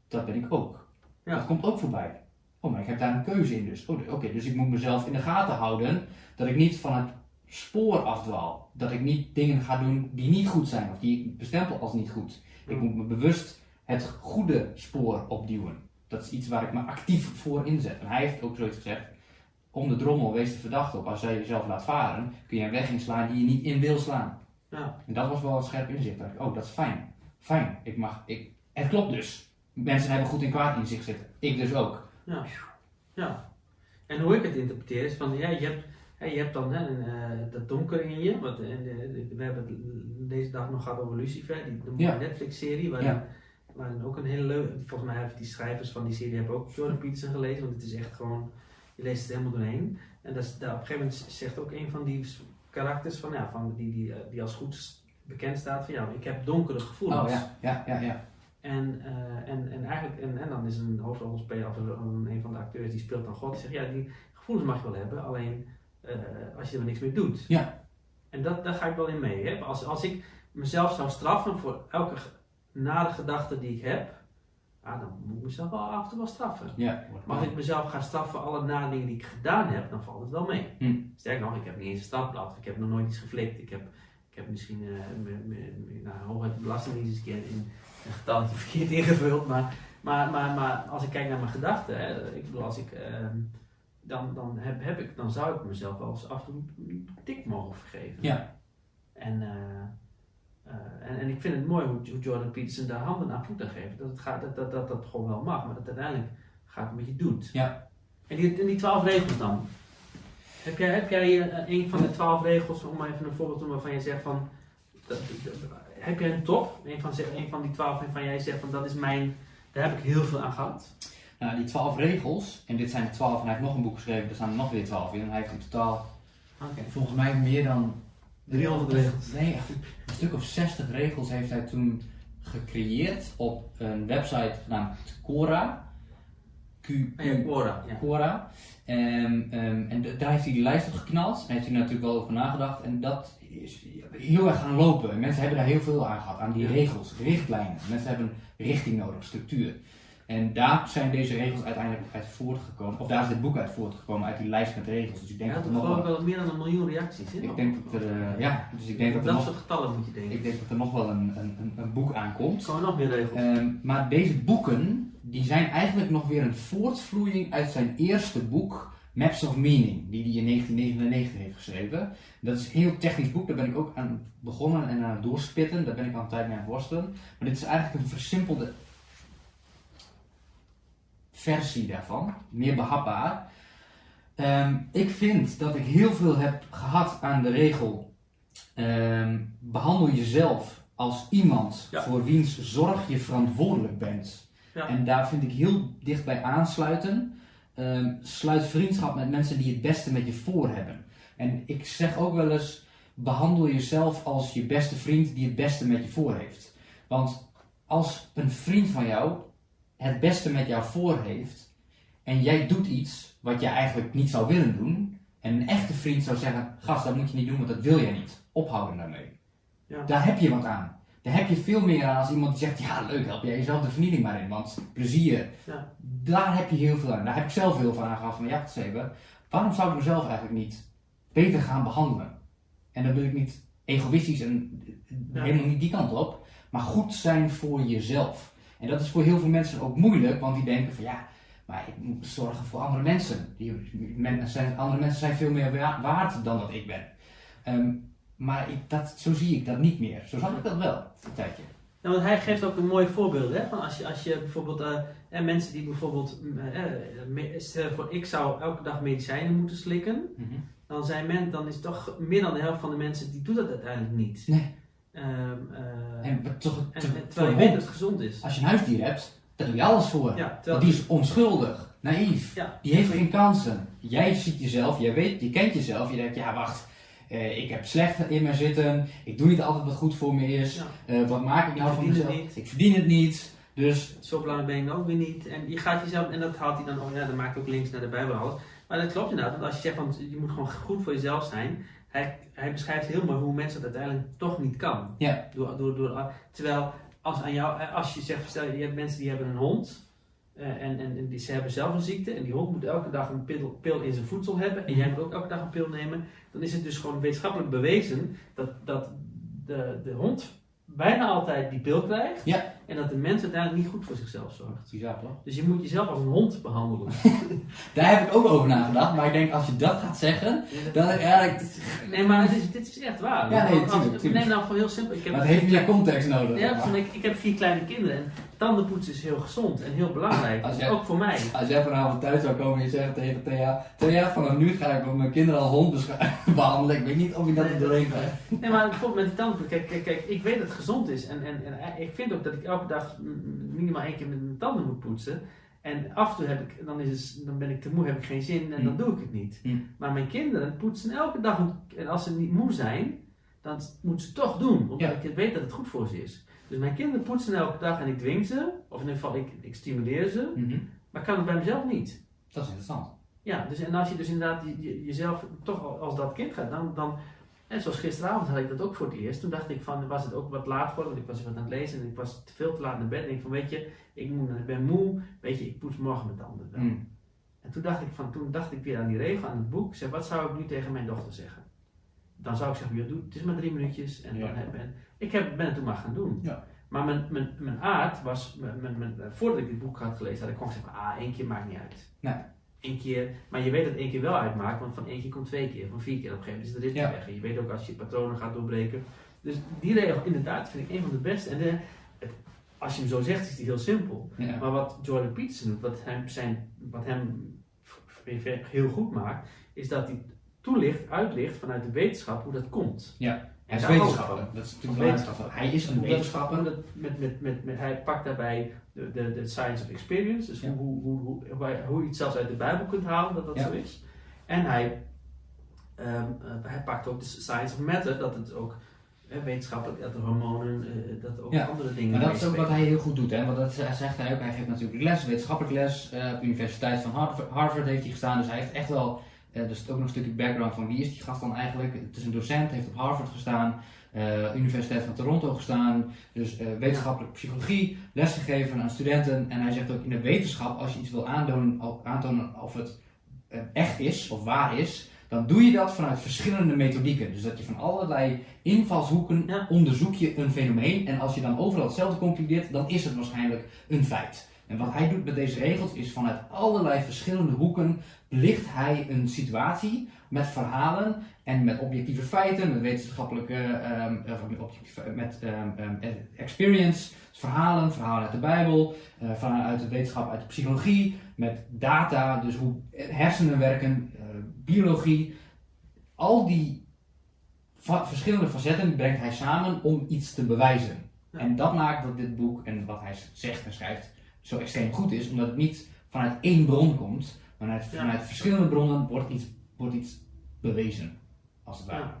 Dat ben ik ook. Ja. Dat komt ook voorbij. Oh, maar ik heb daar een keuze in dus. Oh, Oké, dus ik moet mezelf in de gaten houden dat ik niet van het spoor afdwaal. Dat ik niet dingen ga doen die niet goed zijn of die ik bestempel als niet goed. Ik moet me bewust het goede spoor opduwen. Dat is iets waar ik me actief voor inzet. En hij heeft ook zoiets gezegd. Om de drommel wees de verdachte op. Als jij jezelf laat varen, kun je een weg inslaan die je niet in wil slaan. Ja. En dat was wel een scherp inzicht. Dat ik, oh, dat is fijn. Fijn. Ik mag, ik, het klopt dus. Mensen hebben goed en kwaad in zich zitten. Ik dus ook. Ja. ja. En hoe ik het interpreteer is van, ja, je hebt, je hebt dan hè, een, eh, dat donker in je. En, eh, we hebben het deze dag nog gehad over Lucifer, die de Ja. Netflix-serie. Waarin, Waarin ook een hele leuke, volgens mij hebben die schrijvers van die serie hebben ook Jordan Peterson gelezen. Want het is echt gewoon, je leest het helemaal doorheen. En dat is, daar, op een gegeven moment zegt ook een van die karakters van, ja, van die, die, eh, die als goed bekend staat van, ja, ik heb donkere gevoelens. Oh ja, ja, ja, ja. En, eh, en, en eigenlijk, en, en dan is een hoofdrolspeler of een, een van de acteurs die speelt dan God. Die zegt, ja, die gevoelens mag je wel hebben, alleen eh, als je er niks mee doet. Ja. En dat, daar ga ik wel in mee. Hè? Als, als ik mezelf zou straffen voor elke nare gedachte die ik heb, ja, dan moet ik mezelf wel af en toe wel straffen. ja. Maar als ik mezelf ga straffen voor alle nare dingen die ik gedaan heb, dan valt het wel mee. Hm. Sterker nog, ik heb niet eens een strafblad. Ik heb nog nooit iets geflikt. Ik heb, ik heb misschien uh, me, me, me, nou, hooguit de belastingdienst een keer in een getalletje verkeerd ingevuld. Maar, maar, maar, maar als ik kijk naar mijn gedachten, hè, ik bedoel, als ik, ehm, dan, dan, heb, heb ik, dan zou ik mezelf wel eens af en toe een tik mogen vergeven. Ja. En, eh, eh, en, en ik vind het mooi hoe, Jordan Peterson daar handen aan voeten geeft. Dat, het gaat, dat, dat, dat dat gewoon wel mag, maar dat het uiteindelijk gaat met je doet. Ja. En die, en die twaalf regels dan? Heb jij, heb jij eh, een van de twaalf regels, om maar even een voorbeeld te doen waarvan je zegt van. dat- dat- heb jij een top? Een van, een van die twaalf waarvan jij zegt van dat is mijn. Daar heb ik heel veel aan gehad. Nou, die twaalf regels, en dit zijn de twaalf, en hij heeft nog een boek geschreven, daar staan er nog weer twaalf in. En hij heeft in totaal, volgens mij, meer dan 300 regels. Nee, een stuk of 60 regels heeft hij toen gecreëerd op een website genaamd Quora. Q, Ah ja, Quora. Ja. Quora. En, ehm, en daar heeft hij die lijst op geknald. En heeft hij natuurlijk wel over nagedacht. En dat is heel erg gaan lopen. En mensen hebben daar heel veel aan gehad. Aan die regels, richtlijnen. Mensen hebben richting nodig, structuur. En daar zijn deze regels uiteindelijk uit voortgekomen. Of daar is dit boek uit voortgekomen, uit die lijst met regels. Dus ik denk Ja, dat dat er nog wel... wel meer dan een miljoen reacties in. Ik denk dat er, eh, ja, dus ik denk dat Op er dat nog, soort getallen moet je denken. ik denk dat er nog wel een, een, een, boek aankomt. Komen nog meer regels? Ehm, maar deze boeken, die zijn eigenlijk nog weer een voortvloeiing uit zijn eerste boek, Maps of Meaning, die hij in 1999 heeft geschreven. Dat is een heel technisch boek, daar ben ik ook aan begonnen en aan het doorspitten, daar ben ik al een tijd mee aan het worstelen. Maar dit is eigenlijk een versimpelde versie daarvan, meer behapbaar. Ehm, ik vind dat ik heel veel heb gehad aan de regel, ehm, behandel jezelf als iemand Ja. voor wiens zorg je verantwoordelijk bent. Ja. En daar vind ik heel dichtbij aansluiten. Ehm, sluit vriendschap met mensen die het beste met je voor hebben. En ik zeg ook wel eens, behandel jezelf als je beste vriend die het beste met je voor heeft. Want als een vriend van jou het beste met jou voor heeft en jij doet iets wat jij eigenlijk niet zou willen doen, en een echte vriend zou zeggen: Gast, dat moet je niet doen, want dat wil jij niet. Ophouden daarmee. Ja. Daar heb je wat aan. Daar heb je veel meer aan als iemand die zegt: Ja, leuk, help jij jezelf de vernieling maar in, want plezier. Ja. Daar heb je heel veel aan. Daar heb ik zelf heel veel aan gehad van: Ja, wacht eens even. Waarom zou ik mezelf eigenlijk niet beter gaan behandelen? En dan wil ik niet egoïstisch en Ja. helemaal niet die kant op, maar goed zijn voor jezelf. En dat is voor heel veel mensen ook moeilijk, want die denken van ja, maar ik moet zorgen voor andere mensen. Die, men, zijn, andere mensen zijn veel meer wa- waard dan dat ik ben. Ehm, maar ik, dat, zo zie ik dat niet meer. Zo zag ik dat wel, een tijdje. Want hij geeft ook een mooi voorbeeld. Hè? Van als, je, als je bijvoorbeeld, eh, mensen die bijvoorbeeld, mm, eh, eh, voor ik zou elke dag medicijnen moeten slikken, dan, zijn men, dan is toch meer dan de helft van de mensen die doet dat uiteindelijk niet. Nee. Ehm, eh, En toch, en, te- terwijl je weet dat het gezond is. als je een huisdier hebt, daar doe je alles voor. Ja, Want die is onschuldig, naïef. ja, Die heeft geen kansen. Jij ziet jezelf, jij weet, je kent jezelf. Je denkt, ja wacht, eh, ik heb slecht in me zitten. Ik doe niet altijd wat goed voor me is. ja, Eh, wat maak ik Ik nou van verdien het mezelf? Ik verdien het niet. Dus zo belangrijk ben ik ook weer niet. En je gaat jezelf, en dat haalt hij dan ook, ja, dan maakt ook links naar de Bijbel alles. Maar dat klopt inderdaad, want als je zegt van je moet gewoon goed voor jezelf zijn. Hij, hij beschrijft heel mooi hoe mensen dat uiteindelijk toch niet kan. Ja. Door, door, door, terwijl als, aan jou, als je zegt, stel je hebt mensen die hebben een hond. eh, en, en, en die, ze hebben zelf een ziekte en die hond moet elke dag een pil, pil in zijn voedsel hebben en jij moet ook elke dag een pil nemen, dan is het dus gewoon wetenschappelijk bewezen dat, dat de, de hond bijna altijd die pil krijgt Ja. En dat de mens uiteindelijk niet goed voor zichzelf zorgt. bizar toch? Dus je moet jezelf als een hond behandelen. Daar heb ik ook over nagedacht. Maar ik denk, als je dat gaat zeggen, dan ja, ik, Nee, maar dit is, dit is echt waar. Ja, nee, tuurlijk. Neem nou voor heel simpel. Ik heb, maar het heeft meer context nodig. ja, ik, ik heb vier kleine kinderen en tandenpoetsen is heel gezond en heel belangrijk. Als jij- Ook voor mij. Als jij vanavond thuis zou komen en je zegt tegen Thea, Thea, vanaf nu ga ik mijn kinderen als hond behandelen. Ik weet niet of je dat er doorheen. Nee, maar bijvoorbeeld met die tandenpoetsen. Kijk, kijk, kijk, ik weet dat het gezond is. En, en, en ik vind ook dat ik elke dag minimaal één keer met mijn tanden moet poetsen. En af en toe heb ik, dan, is het, dan ben ik te moe, heb ik geen zin en dan Mm. doe ik het niet. Mm. Maar mijn kinderen poetsen elke dag. En als ze niet moe zijn, dan moeten ze toch doen. Omdat Ja. ik weet dat het goed voor ze is. Dus mijn kinderen poetsen elke dag en ik dwing ze. Of in ieder geval, ik, ik stimuleer ze. Mhm. Maar ik kan het bij mezelf niet. Dat is interessant. Ja, dus en als je dus inderdaad je- je- jezelf toch al- als dat kind gaat, dan, dan en zoals gisteravond had ik dat ook voor het eerst. Toen dacht ik van, was het ook wat laat geworden, want ik was wat aan het lezen en ik was te veel te laat naar bed. En ik denk van, weet je, ik, moet, ik ben moe, weet je, ik poets morgen mijn tanden wel. Mm. En toen dacht ik van, toen dacht ik weer aan die regel, aan het boek. Ik zei, wat zou ik nu tegen mijn dochter zeggen? Dan zou ik zeggen, joh, doe, het is maar drie minuutjes. En Ja. dan heb, ik heb, ben het toen maar gaan doen. Ja. Maar mijn, mijn, mijn aard was, mijn, mijn, mijn- voordat ik dit boek had gelezen, had ik gewoon gezegd, ah, één keer maakt niet uit. Nee. één keer, maar je weet dat één keer wel uitmaakt, want van één keer komt twee keer, van vier keer. Op een gegeven moment is de ritme Ja. weg. En je weet ook als je patronen gaat doorbreken. Dus die regel, inderdaad, vind ik een van de beste. En de, het- als je hem zo zegt, is die heel simpel. Ja. Maar wat Jordan Peterson doet, wat hem, zijn, wat hem heel goed maakt, is dat hij toelicht, uitlicht vanuit de wetenschap hoe dat komt. Hij is wetenschapper. Dat is natuurlijk Wetenschapper. Hij is een wetenschapper. met, met, met, met, hij pakt daarbij de, de, de science of experience, dus Ja. hoe, hoe, hoe, hoe, je het zelfs uit de Bijbel kunt halen dat dat Ja. zo is. En hij, ehm, eh, hij pakt ook de science of matter, dat het ook eh, wetenschappelijk, dat er hormonen, eh, dat er ook Ja. andere dingen Maar dat is ook wat hij heel goed doet, hè? want dat zegt hij ook. Hij geeft natuurlijk les, wetenschappelijk les. eh, op de Universiteit van Harvard, Harvard heeft hij gestaan, dus hij heeft echt wel. Er zit ook nog een stukje background van wie is die gast dan eigenlijk. Het is een docent, heeft op Harvard gestaan, eh, Universiteit van Toronto gestaan, dus eh, wetenschappelijke psychologie, lesgegeven aan studenten. En hij zegt ook in de wetenschap, als je iets wil aantonen, of het echt is of waar is, dan doe je dat vanuit verschillende methodieken. Dus dat je van allerlei invalshoeken Ja. onderzoek je een fenomeen en als je dan overal hetzelfde concludeert, dan is het waarschijnlijk een feit. En wat hij doet met deze regels is vanuit allerlei verschillende hoeken belicht hij een situatie met verhalen en met objectieve feiten, met wetenschappelijke, ehm, of met, objectieve, met ehm, ehm, experience, verhalen, verhalen uit de Bijbel, eh, vanuit de wetenschap, uit de psychologie, met data, dus hoe hersenen werken, eh, biologie. Al die va- verschillende facetten brengt hij samen om iets te bewijzen. Ja. En dat maakt dat dit boek en wat hij zegt en schrijft zo extreem goed is, omdat het niet vanuit één bron komt, maar vanuit, Ja. vanuit verschillende bronnen wordt iets, wordt iets bewezen, als het ware. Ja.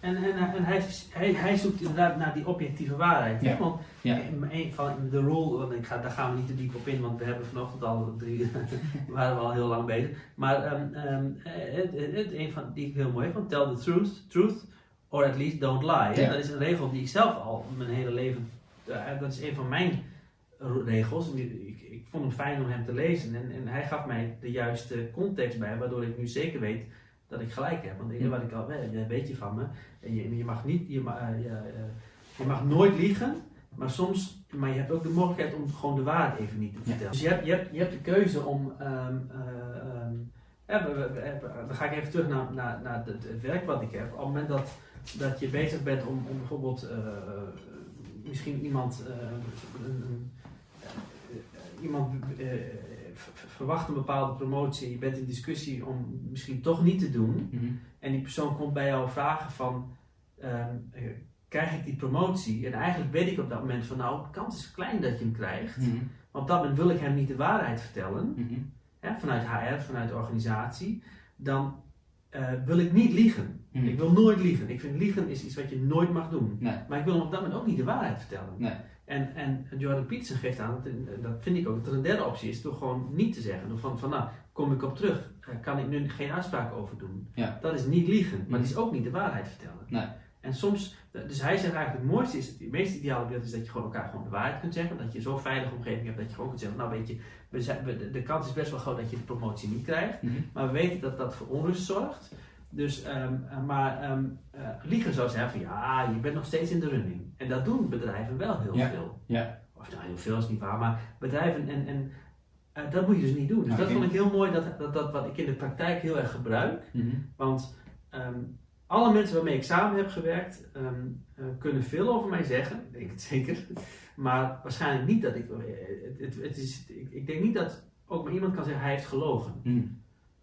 En, en, en hij, hij, hij zoekt inderdaad naar die objectieve waarheid. Ja. Want Ja. een- een van de want ik ga, daar gaan we niet te diep op in, want we hebben vanochtend al drie, waren we al heel lang bezig. Maar ehm, ehm, het, het, het- een van die ik heel mooi vond, tell the truth, truth or at least don't lie. Ja. Dat is een regel die ik zelf al mijn hele leven, eh, dat is een van mijn regels. Ik, ik vond het fijn om hem te lezen en, en hij gaf mij de juiste context bij, waardoor ik nu zeker weet dat ik gelijk heb. Want Ja. wat ik al weet, je van me. En je, je mag niet, je, ma- eh, je, eh, je mag nooit liegen, maar soms, maar je hebt ook de mogelijkheid om gewoon de waarheid even niet te Ja. vertellen. Dus je hebt, je, hebt, je hebt de keuze om, ehm, eh, ehm, ja, we- we- we- dan ga ik even terug naar, naar, naar het, het werk wat ik heb. Op het moment dat, dat je bezig bent om, om bijvoorbeeld eh, misschien iemand, eh, een, een, eh, iemand eh, verwacht een bepaalde promotie, je bent in discussie om misschien toch niet te doen. Mhm. En die persoon komt bij jou vragen van, ehm, eh, krijg ik die promotie? En eigenlijk weet ik op dat moment van, nou, de kans is klein dat je hem krijgt. Mhm. Maar op dat moment wil ik hem niet de waarheid vertellen, Mhm. hè, vanuit HR, vanuit de organisatie. Dan eh, wil ik niet liegen. Ik wil nooit liegen. Ik vind liegen is iets wat je nooit mag doen. Nee. Maar ik wil hem op dat moment ook niet de waarheid vertellen. Nee. En, en Jordan Peterson geeft aan, dat, dat vind ik ook, dat er een derde optie is, door gewoon niet te zeggen. Door van, van nou, kom ik op terug, eh, kan ik nu geen uitspraak over doen. Ja. Dat is niet liegen, maar Mhm. dat is ook niet de waarheid vertellen. Nee. En soms, dus hij zegt eigenlijk het mooiste is, het meest ideale beeld is dat je gewoon elkaar gewoon de waarheid kunt zeggen. Dat je zo'n veilige omgeving hebt dat je gewoon kunt zeggen, nou weet je, we zijn, we- de, de kans is best wel groot dat je de promotie niet krijgt. Mhm. Maar we weten dat dat voor onrust zorgt. Dus, ehm, eh, maar ehm, eh, liegen zou zeggen van ja, je bent nog steeds in de running. En dat doen bedrijven wel heel Ja. veel. Ja. Of nou, heel veel is niet waar, maar bedrijven en, en eh, dat moet je dus niet doen. Dus Nou, dat vond ik heel mooi, dat, dat, dat wat ik in de praktijk heel erg gebruik. Mhm. Want ehm, alle mensen waarmee ik samen heb gewerkt, kunnen veel over mij zeggen, ik denk het zeker. Maar waarschijnlijk niet dat ik. Het, het, het is, ik, ik denk niet dat ook maar iemand kan zeggen hij heeft gelogen. Mhm.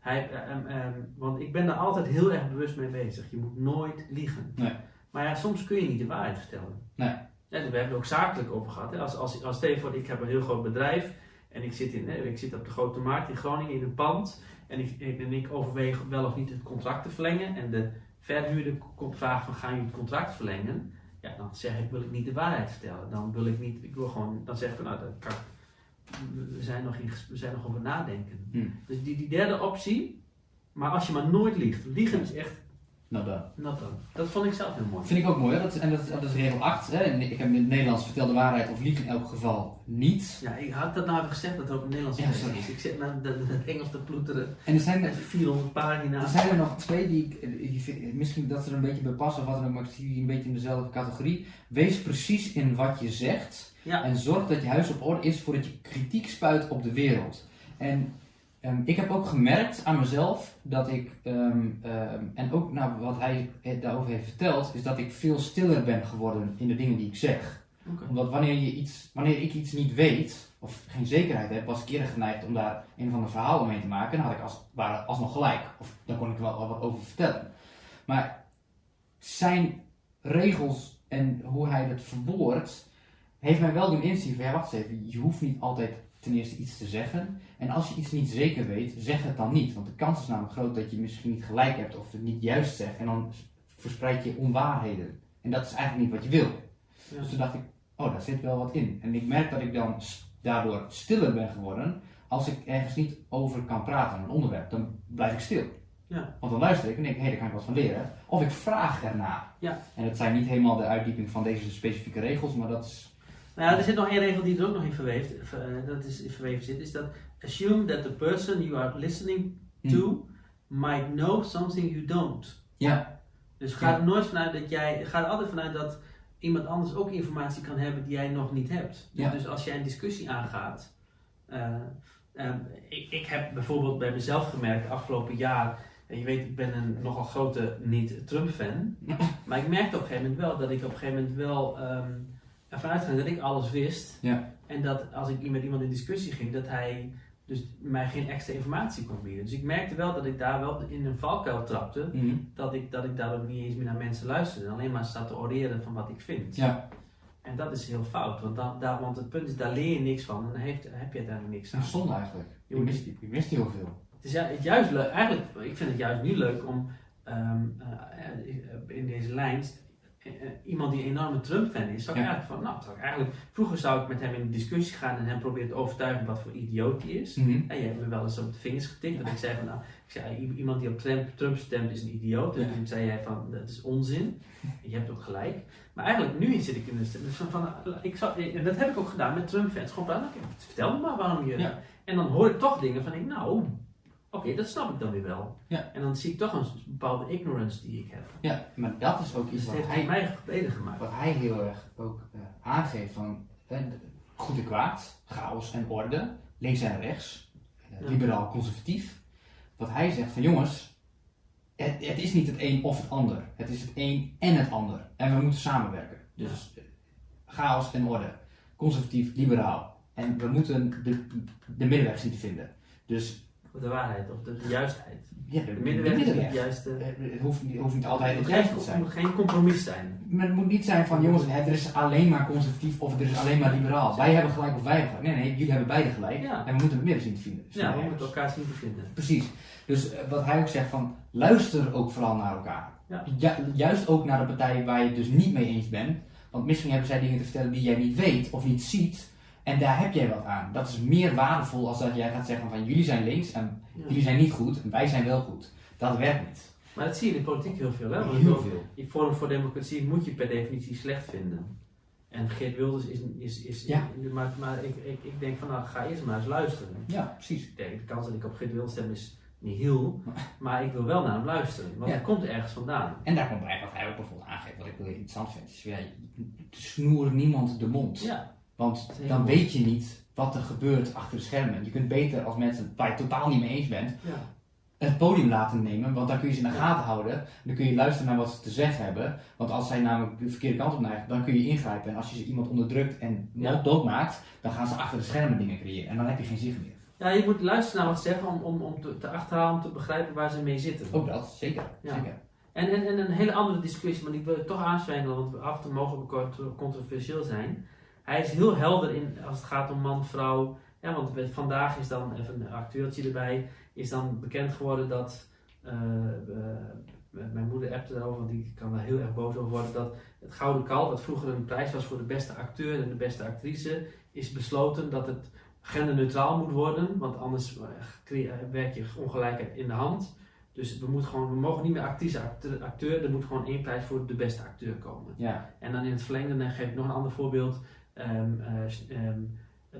Hij, eh, ehm, ehm, want ik ben daar altijd heel erg bewust mee bezig. Je moet nooit liegen. Nee. Maar ja, soms kun je niet de waarheid vertellen. Nee. Ja, we hebben het ook zakelijk over gehad. Hè. Als, als, als voor, ik heb een heel groot bedrijf en ik zit, in, hè, ik zit op de grote markt in Groningen in een pand en ik, en ik overweeg wel of niet het contract te verlengen en de verhuurder komt vragen van ga je het contract verlengen? Ja, dan zeg ik wil ik niet de waarheid vertellen. Dan wil ik niet, ik wil gewoon, dan zeg ik van nou, dat kan, we zijn nog, in, we zijn nog over nadenken. Mhm. Dus die, die derde optie, maar als je maar nooit liegt. Liegen is echt Nou, dat. nat dan. Dat vond ik zelf heel mooi. vind ik ook mooi. Hè? Dat, en dat, dat is regel 8. Hè? Ik heb in het Nederlands vertel de waarheid of lieg in elk geval niet. Ja, ik had dat nou even gezegd dat het ook een Nederlands Ja, sorry. is. Ik zit naar de- de- het Engels te ploeteren. En er zijn, Met 400 er pagina's. zijn er nog twee die ik, eh, die vind- misschien dat ze er een beetje bij passen of wat dan ook, maar ik zie die een beetje in dezelfde categorie. Wees precies in wat je zegt Ja. en zorg dat je huis op orde is voordat je kritiek spuit op de wereld. En Ehm, ik heb ook gemerkt aan mezelf dat ik, ehm, ehm, en ook naar wat hij het daarover heeft verteld, is dat ik veel stiller ben geworden in de dingen die ik zeg. Omdat wanneer, je iets, wanneer ik iets niet weet, of geen zekerheid heb, was ik eerder geneigd om daar een of ander verhaal omheen te maken. Dan had ik als, het ware alsnog gelijk. Of dan kon ik er wel wel wat over vertellen. Maar zijn regels en hoe hij het verwoordt, heeft mij wel doen inzien van ja, wacht eens even, je hoeft niet altijd ten eerste iets te zeggen. En als je iets niet zeker weet, zeg het dan niet. Want de kans is namelijk groot dat je misschien niet gelijk hebt of het niet juist zegt. En dan verspreid je onwaarheden. En dat is eigenlijk niet wat je wil. Ja. Dus toen dacht ik, oh, daar zit wel wat in. En ik merk dat ik dan daardoor stiller ben geworden. Als ik ergens niet over kan praten, een onderwerp, dan blijf ik stil. Ja. Want dan luister ik en denk ik, hé, daar kan ik wat van leren. Of ik vraag ernaar. Ja. En dat zijn niet helemaal de uitdieping van deze specifieke regels, maar dat is... Nou ja, er zit nog één regel die er ook nog in verweeft, ver- eh, dat is in verweven zit, is dat assume that the person you are listening to might know something you don't. Ja. Dus ga Ja. er nooit vanuit dat jij, ga er altijd vanuit dat iemand anders ook informatie kan hebben die jij nog niet hebt. Dus, Ja. dus als jij een discussie aangaat, eh, ehm, ik, ik heb bijvoorbeeld bij mezelf gemerkt afgelopen jaar, en je weet, ik ben een nogal grote niet-Trump-fan, maar ik merkte op een gegeven moment wel dat ik op een gegeven moment wel ehm, ervan uitging dat ik alles wist. Ja. En dat als ik met iemand in discussie ging, dat hij dus mij geen extra informatie kon bieden. Dus ik merkte wel dat ik daar wel in een valkuil trapte Mhm. dat ik, dat ik daardoor niet eens meer naar mensen luisterde. en Alleen maar zat te oreren van wat ik vind. Ja. En dat is heel fout. Want, dan, daar, want het punt is, daar leer je niks van. En dan heeft, heb je daar niks aan. Dat is zonde eigenlijk. Je mist, je mist heel veel. Het is ju- juist leuk. Eigenlijk, ik vind het juist nu leuk om ehm, eh, in deze lijn... eh, eh, Iemand die een enorme Trump-fan is, zou ik Ja. eigenlijk van, nou, zou ik eigenlijk, vroeger zou ik met hem in een discussie gaan en hem proberen te overtuigen wat voor idioot hij is. Mhm. En je hebt me wel eens op de vingers getikt. Dat ik zei van, nou, ik zei, iemand die op Trump, Trump stemt is een idioot. En Ja. toen zei jij van, dat is onzin. En je hebt ook gelijk. Maar eigenlijk nu zit ik in de stem. Dus van, van, ik zou, en dat heb ik ook gedaan met Trump-fans. Gewoon praten, vertel me maar waarom je... En dan hoor ik toch dingen van, ik, nou, oké, dat snap ik dan weer wel. Ja. En dan zie ik toch een bepaalde ignorance die ik heb. Ja, maar dat is ook Dus iets wat hij, mij gemaakt. wat hij heel erg ook eh, aangeeft van eh, goed en kwaad, chaos en orde, links en rechts, eh, Ja. liberaal conservatief. Wat hij zegt van jongens, het, het is niet het een of het ander. Het is het een en het ander. En we moeten samenwerken. Dus chaos en orde, conservatief, liberaal. En we moeten de, de middenweg zien te vinden. Dus Of de waarheid, of de, de juistheid. ja, de, De middenweg is het juiste... Eh, Het hoeft, niet- hoeft niet altijd Het het geen, te het zijn. moet geen compromis zijn. Maar het moet niet zijn van jongens, het is alleen maar conservatief of het is alleen maar liberaal. Wij hebben gelijk of wij hebben gelijk. Nee, nee, jullie hebben beide gelijk. Ja. En we moeten het midden zien te vinden. Dus Ja, we moeten elkaar zien te vinden. Precies. Dus eh, wat hij ook zegt van luister ook vooral naar elkaar. Ja. Ju- juist ook naar de partij waar je het dus niet mee eens bent. Want misschien hebben zij dingen te vertellen die jij niet weet of niet ziet. En daar heb jij wat aan. Dat is meer waardevol als dat jij gaat zeggen van jullie zijn links en Ja. jullie zijn niet goed en wij zijn wel goed. Dat werkt niet. Maar dat zie je in de politiek heel veel. Hè? Want Heel bedoel, veel. in Forum voor Democratie moet je per definitie slecht vinden. En Geert Wilders is... is, is Ja. Maar, maar ik, ik, ik denk van nou, ga eerst maar eens luisteren. Ja, precies. Ik denk, de kans dat ik op Geert Wilders stem is niet heel. Maar ik wil wel naar hem luisteren. Want Ja. het komt ergens vandaan. En daar komt bij wat hij ook bijvoorbeeld aangeeft, wat ik heel interessant vind. Is, ja, snoer niemand de mond. Ja. Want dan weet je niet wat er gebeurt achter de schermen. Je kunt beter als mensen waar je het totaal niet mee eens bent, Ja. het podium laten nemen. Want dan kun je ze in de gaten houden. Dan kun je luisteren naar wat ze te zeggen hebben. Want als zij namelijk de verkeerde kant op neigen, dan kun je ingrijpen. En als je ze iemand onderdrukt en Ja. doodmaakt, dan gaan ze achter de schermen dingen creëren. En dan heb je geen zicht meer. ja, je moet luisteren naar wat ze zeggen om, om, om te, te achterhalen, om te begrijpen waar ze mee zitten. Ook dat, zeker. Ja. zeker. En, en, en een hele andere discussie, maar die wil ik toch aanzwengelen, want af en toe mogen we kort- controversieel zijn. Hij is heel helder in als het gaat om man, vrouw. Ja, want vandaag is dan even een actueeltje erbij, is dan bekend geworden dat. eh, eh, mijn moeder appte daarover, want die kan daar heel erg boos over worden. Dat het Gouden Kalf, wat vroeger een prijs was voor de beste acteur en de beste actrice, is besloten dat het genderneutraal moet worden. Want anders eh, werk je ongelijkheid in de hand. Dus we, moeten gewoon, we mogen niet meer actrice, acteur, acteur, er moet gewoon één prijs voor de beste acteur komen. Ja. En dan in het verlengde, dan geef ik nog een ander voorbeeld. S- ehm,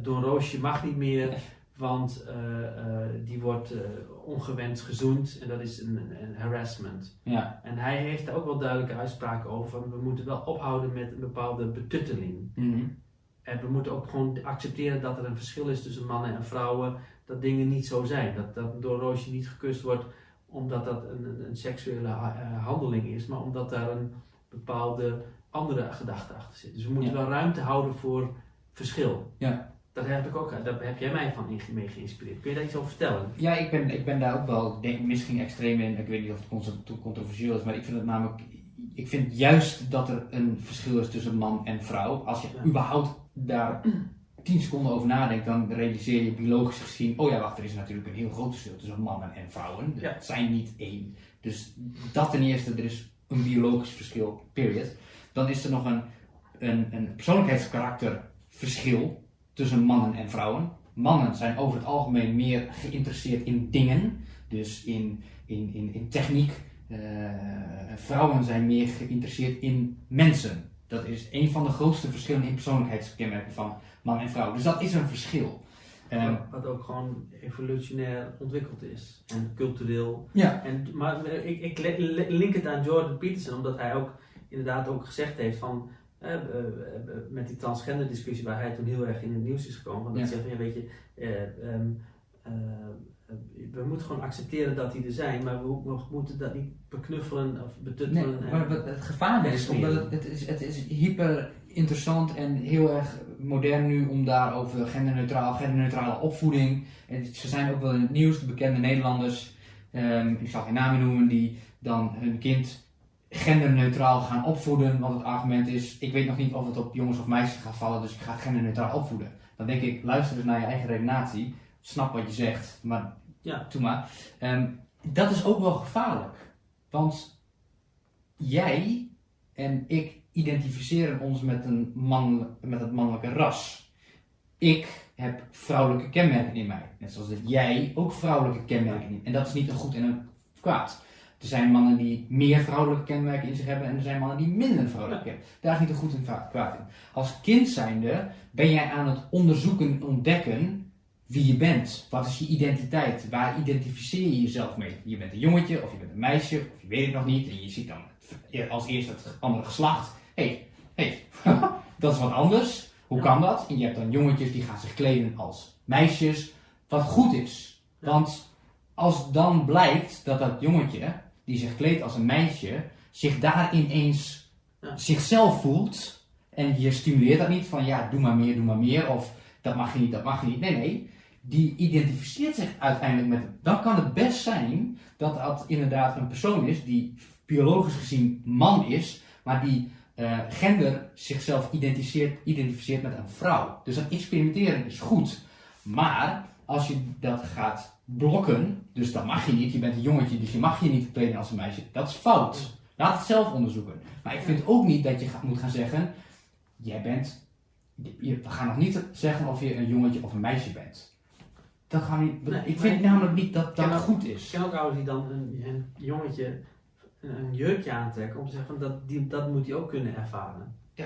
Don Roosje mag niet meer, want eh, eh, die wordt eh, ongewenst gezoend en dat is een, een, harassment. Ja. En hij heeft daar ook wel duidelijke uitspraken over, we moeten wel ophouden met een bepaalde betutteling. Mhm. En we moeten ook gewoon accepteren dat er een verschil is tussen mannen en vrouwen. Dat dingen niet zo zijn. Dat, dat door roosje niet gekust wordt omdat dat een, een, een seksuele handeling is, maar omdat daar een bepaalde andere gedachte achter zit. Dus we moeten Ja. wel ruimte houden voor verschil. Ja. Dat heb ik ook, daar heb jij mij van mee geïnspireerd. Kun je daar iets over vertellen? Ja, ik ben, ik ben daar ook wel, denk, misschien extreem in. Ik weet niet of het controversieel is, maar ik vind het namelijk. Ik vind juist dat er een verschil is tussen man en vrouw. Als je Ja. überhaupt daar 10 seconden over nadenkt, dan realiseer je biologisch gezien. Oh ja, wacht, er is natuurlijk een heel groot verschil tussen mannen en vrouwen. Ja. Het zijn niet één. Dus dat ten eerste, er is een biologisch verschil, period. Dan is er nog een, een, een persoonlijkheidskarakterverschil tussen mannen en vrouwen. Mannen zijn over het algemeen meer geïnteresseerd in dingen, dus in, in, in, in techniek. Eh, vrouwen zijn meer geïnteresseerd in mensen. Dat is een van de grootste verschillen in persoonlijkheidskenmerken van man en vrouw. Dus dat is een verschil. Ehm, Wat ook gewoon evolutionair ontwikkeld is. En cultureel. ja, En, maar ik, ik le- link het aan Jordan Peterson, omdat hij ook inderdaad ook gezegd heeft van. eh, eh, eh, met die transgender discussie waar hij toen heel erg in het nieuws is gekomen. Van dat Ja. hij zegt van ja, weet je, eh, ehm, eh, eh, we moeten gewoon accepteren dat die er zijn, maar we, we moeten dat niet beknuffelen of betuttelen. en- maar wat het gevaar is, omdat het, het, is, het is hyper interessant en heel erg modern nu om daar over genderneutraal, genderneutrale opvoeding. En ze zijn ook wel in het nieuws, de bekende Nederlanders, ehm, ik zal geen namen noemen, die dan hun kind genderneutraal gaan opvoeden. Want het argument is, ik weet nog niet of het op jongens of meisjes gaat vallen, dus ik ga het genderneutraal opvoeden. Dan denk ik, luister eens naar je eigen redenatie, snap wat je zegt, maar Ja. doe maar. Ehm, dat is ook wel gevaarlijk. Want jij en ik identificeren ons met, een man, met het mannelijke ras. Ik heb vrouwelijke kenmerken in mij. Net zoals dat jij ook vrouwelijke kenmerken in. En dat is niet een goed en een kwaad. Er zijn mannen die meer vrouwelijke kenmerken in zich hebben en er zijn mannen die minder vrouwelijke kenmerken. Daar is niet een goed en kwaad in. Als kind zijnde ben jij aan het onderzoeken en ontdekken wie je bent. Wat is je identiteit? Waar identificeer je jezelf mee? Je bent een jongetje of je bent een meisje of je weet het nog niet. En je ziet dan als eerste het andere geslacht. Hé, hey, hey, dat is wat anders. Hoe kan dat? En je hebt dan jongetjes die gaan zich kleden als meisjes. Wat goed is. Want als dan blijkt dat dat jongetje die zich kleedt als een meisje zich daar ineens Ja. zichzelf voelt. En je stimuleert dat niet van ja, doe maar meer, doe maar meer. Of dat mag je niet, dat mag je niet. Nee, nee. Die identificeert zich uiteindelijk met. Dan kan het best zijn dat dat inderdaad een persoon is die biologisch gezien man is, maar die eh, gender zichzelf identificeert, identificeert met een vrouw. Dus dat experimenteren is goed. Maar als je dat gaat blokken, dus dat mag je niet, je bent een jongetje, dus je mag je niet kleden als een meisje, dat is fout. Laat het zelf onderzoeken. Maar ik vind ook niet dat je moet gaan zeggen, jij bent, je, we gaan nog niet zeggen of je een jongetje of een meisje bent. Dat gaan we Nee, ik vind namelijk niet dat dat goed is. ken ook ouders die dan een, een jongetje een, jurkje aantrekken om te zeggen van dat, die, dat moet hij ook kunnen ervaren. Ja,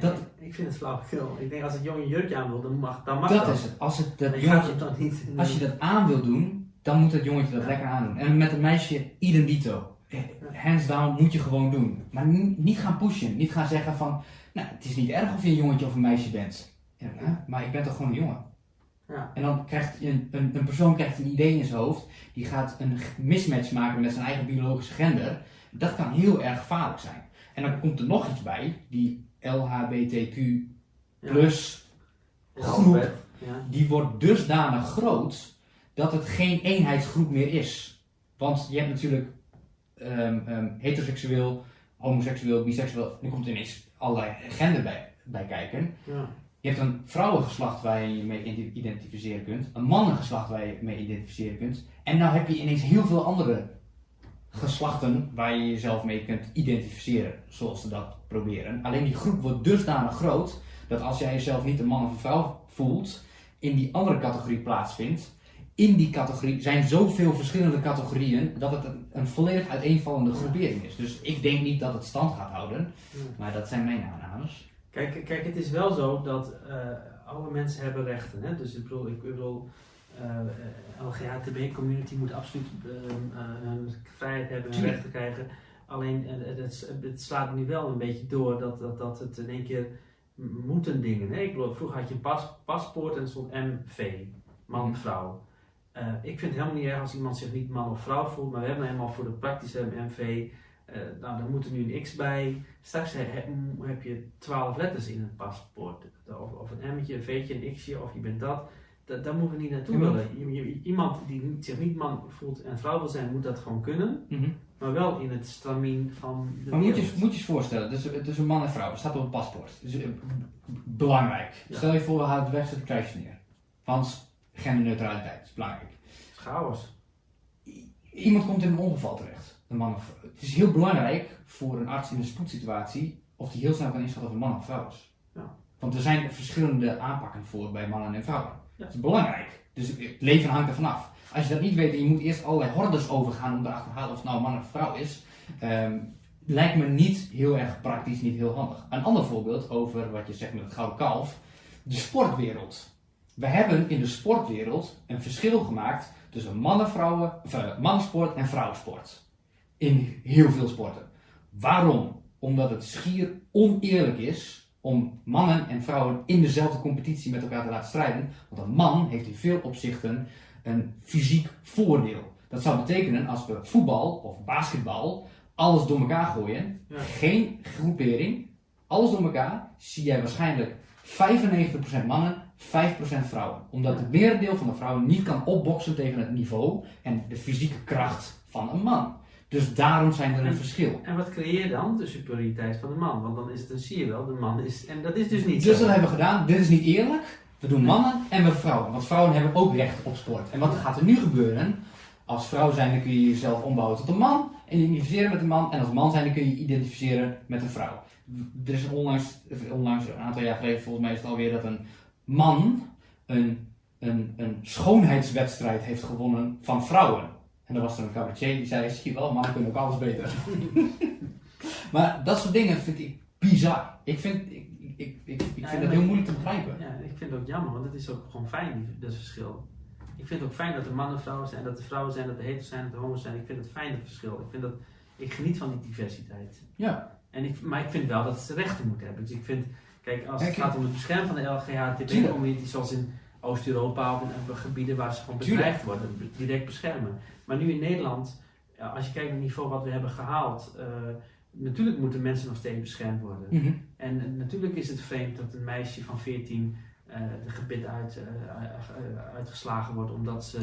dat, En ik vind het flauwekul. Ik denk als het jongen een jurkje aan wil, dan mag, dan mag dat is het. Als, het dat jongetje, het dan niet. als je dat aan wil doen, dan moet het jongetje dat Ja. lekker aandoen. En met een meisje, idem dito. Eh, Hands down moet je gewoon doen. Maar ni- niet gaan pushen. Niet gaan zeggen van, nou, het is niet erg of je een jongetje of een meisje bent. Ja, maar ik ben toch gewoon een jongen. Ja. En dan krijgt een, een, een persoon krijgt een idee in zijn hoofd, die gaat een mismatch maken met zijn eigen biologische gender. Dat kan heel erg gevaarlijk zijn. En dan komt er nog iets bij, die LHBTQ plus Ja. groep. Ja. die wordt dusdanig groot dat het geen eenheidsgroep meer is. Want je hebt natuurlijk ehm, ehm, heteroseksueel, homoseksueel, biseksueel, nu komt er ineens allerlei gender bij, bij kijken. Ja. Je hebt een vrouwengeslacht waar je je mee ide- identificeren kunt, een mannengeslacht waar je je mee identificeren kunt, en nou heb je ineens heel veel andere geslachten waar je jezelf mee kunt identificeren, zoals ze dat proberen. Alleen die groep wordt dusdanig groot dat als jij jezelf niet een man of een vrouw voelt, in die andere categorie plaatsvindt. In die categorie zijn zoveel verschillende categorieën dat het een, een volledig uiteenvallende groepering is. Dus ik denk niet dat het stand gaat houden, Ja. maar dat zijn mijn aannames. Kijk, kijk, het is wel zo dat eh, alle mensen hebben rechten. Hè? Dus ik bedoel, ik bedoel LGHTB-community moet absoluut eh, eh, hun vrijheid hebben, Tuurlijk. rechten krijgen. Alleen eh, het, het slaat nu wel een beetje door dat, dat, dat het in één keer moeten dingen. Hè? Ik bedoel, vroeger had je een pas, paspoort en stond MV, man, Mhm. vrouw. Eh, ik vind het helemaal niet erg als iemand zich niet man of vrouw voelt, maar we hebben eenmaal voor de praktische MV, eh nou, daar moet er nu een X bij. Straks he- he- heb je twaalf letters in het paspoort. Of, of een M'tje, een V'tje, een X'je, of je bent dat. Da- daar moeten we niet naartoe willen. Iemand die zich niet man voelt en vrouw wil zijn, moet dat gewoon kunnen. Maar wel in het stramien van de Maar moet je, moet je eens voorstellen, dus, dus een man en vrouw, dat staat op een paspoort. Dus, eh, belangrijk. Ja. Stel je voor, we halen het weg, zet het kruisje neer. Want genderneutraliteit is belangrijk. Chaos. I- Iemand komt in een ongeval terecht. Een man of vrouw. Het is heel belangrijk voor een arts in een spoedsituatie of die heel snel kan inschatten of een man of vrouw is. Ja. Want er zijn verschillende aanpakken voor bij mannen en vrouwen. Dat is belangrijk. Dus het leven hangt ervan af. Als je dat niet weet en je moet eerst allerlei hordes overgaan om erachter te halen of het nou een man of vrouw is, ehm, lijkt me niet heel erg praktisch, niet heel handig. Een ander voorbeeld over wat je zegt met het gouden kalf, de sportwereld. We hebben in de sportwereld een verschil gemaakt tussen mannen, vrouwen, eh, mannensport en vrouwensport. In heel veel sporten. Waarom? Omdat het schier oneerlijk is om mannen en vrouwen in dezelfde competitie met elkaar te laten strijden. Want een man heeft in veel opzichten een fysiek voordeel. Dat zou betekenen als we voetbal of basketbal alles door elkaar gooien, Ja. geen groepering, alles door elkaar, zie jij waarschijnlijk 95% mannen, 5% vrouwen. Omdat het merendeel van de vrouwen niet kan opboksen tegen het niveau en de fysieke kracht van een man. Dus daarom zijn er een En- verschil. En wat creëer je dan? De superioriteit van de man. Want dan is het, dan zie je wel, de man is. En dat is dus niet Dus zo. dat hebben we gedaan. Dit is niet eerlijk. We doen mannen en we vrouwen. Want vrouwen hebben ook recht op sport. En wat gaat er nu gebeuren? Als vrouw zijn, dan kun je jezelf ombouwen tot een man. En je identificeren met een man. En als man zijn, dan kun je je identificeren met een vrouw. Er is onlangs, onlangs, een aantal jaar geleden, volgens mij is het alweer, dat een man een, een, een schoonheidswedstrijd heeft gewonnen van vrouwen. En dan was er een cabaretier die zei, je wel, mannen kunnen ook alles beter. maar dat soort dingen vind ik bizar. Ik vind, ik, ik, ik, ik, Ja, vind dat heel moeilijk te begrijpen. Ja, ik vind het ook jammer, want het is ook gewoon fijn, dat verschil. Ik vind het ook fijn dat er mannen en vrouwen zijn, dat er vrouwen zijn, dat er hetero's zijn, dat er homo's zijn. Ik vind het fijn, dat verschil. Ik, vind dat, ik geniet van die diversiteit. Ja. En ik, maar ik vind wel dat ze rechten moeten hebben. Dus ik vind, kijk, als het gaat om het beschermen van de. LGHTB-community, zoals in Oost-Europa of in gebieden waar ze gewoon Tuurlijk. bedreigd worden, direct beschermen. Maar nu in Nederland, als je kijkt naar het niveau wat we hebben gehaald, eh, natuurlijk moeten mensen nog steeds beschermd worden. Mhm. En natuurlijk is het vreemd dat een meisje van 14 eh de gebit uit, eh, uitgeslagen wordt omdat ze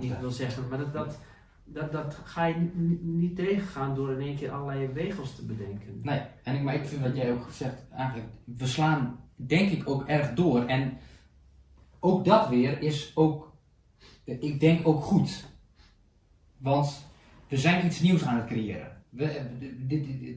niet wil zeggen. Maar dat, dat, dat, dat ga je niet, niet tegengaan door in één keer allerlei regels te bedenken. Nee, en ik, maar ik vind wat jij ook zegt, eigenlijk, we slaan denk ik ook erg door. En ook dat weer is ook, ik denk ook goed. Want we zijn iets nieuws aan het creëren. We,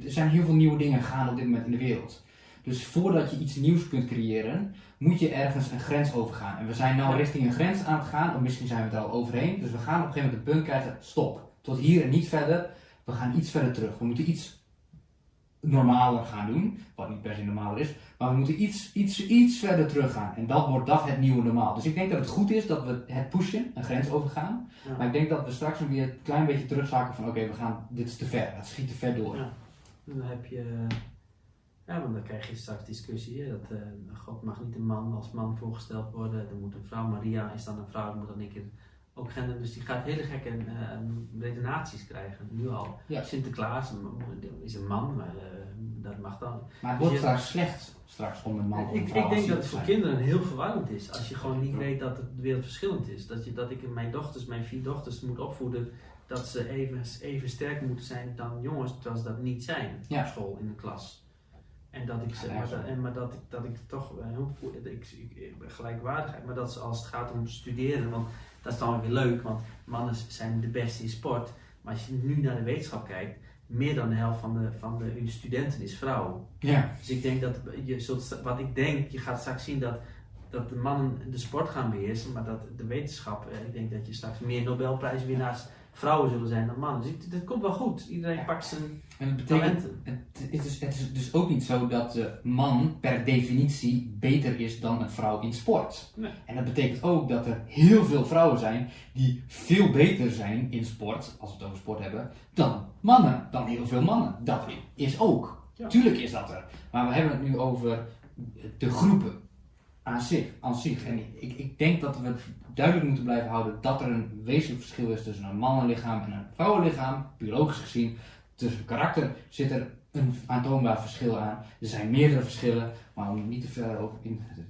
er zijn heel veel nieuwe dingen gaande op dit moment in de wereld. Dus voordat je iets nieuws kunt creëren, moet je ergens een grens overgaan. En we zijn nu Ja. richting een grens aan het gaan, of misschien zijn we er al overheen. Dus we gaan op een gegeven moment een punt krijgen, stop. Tot hier en niet verder. We gaan iets verder terug. We moeten iets normaler gaan doen, wat niet per se normaal is, maar we moeten iets, iets, iets verder teruggaan. En dan wordt dat het nieuwe normaal. Dus ik denk dat het goed is dat we het pushen, een grens overgaan. Ja. Maar ik denk dat we straks weer een klein beetje terugzakken van oké, we gaan, dit is te ver, het schiet te ver door. Ja. Dan heb je, ja, want dan krijg je straks discussie. Hè, dat eh, God mag niet een man als man voorgesteld worden. Er moet een vrouw, Maria is dan een vrouw, die moet dan een keer ook gender. Dus die gaat hele gekke eh, redenaties krijgen, nu al. Ja. Sinterklaas is een man, maar eh, dat mag dan. Maar het wordt straks slecht straks om een man of een Ik, vrouw ik denk dat te het voor zijn. kinderen heel verwarrend is. Als je gewoon niet weet dat de wereld verschillend is. Dat, je, dat ik mijn dochters, mijn vier dochters moet opvoeden dat ze even, even sterk moeten zijn dan jongens, terwijl ze dat niet zijn Ja. op school, in de klas. En dat ik, ze, Ja, maar, dat, en, maar dat ik, dat ik toch eh, heel goed- ik, ik, ik- gelijkwaardigheid, maar dat ze als het gaat om studeren, want dat is dan weer leuk, want mannen zijn de beste in sport. Maar als je nu naar de wetenschap kijkt, meer dan de helft van de, van de studenten is vrouw. Ja, Dus ik denk dat je zult, wat ik denk, je gaat straks zien dat, dat de mannen de sport gaan beheersen, maar dat de wetenschap, eh, ik denk dat je straks meer Nobelprijswinnaars vrouwen zullen zijn dan mannen. Dus ik, dat komt wel goed. Iedereen Ja. pakt zijn en het betekent talenten. Het is, dus, het is dus ook niet zo dat de man per definitie beter is dan een vrouw in sport. Nee. En dat betekent ook dat er heel veel vrouwen zijn die veel beter zijn in sport, als we het over sport hebben, dan mannen. Dan heel veel mannen. Dat is ook. Ja. Tuurlijk is dat er. Maar we hebben het nu over de groepen aan zich. Aan zich. En ik, ik denk dat we duidelijk moeten blijven houden dat er een wezenlijk verschil is tussen een mannenlichaam en een vrouwenlichaam, biologisch gezien. Tussen karakter zit er een aantoonbaar verschil aan. Er zijn meerdere verschillen, maar om niet te ver over in de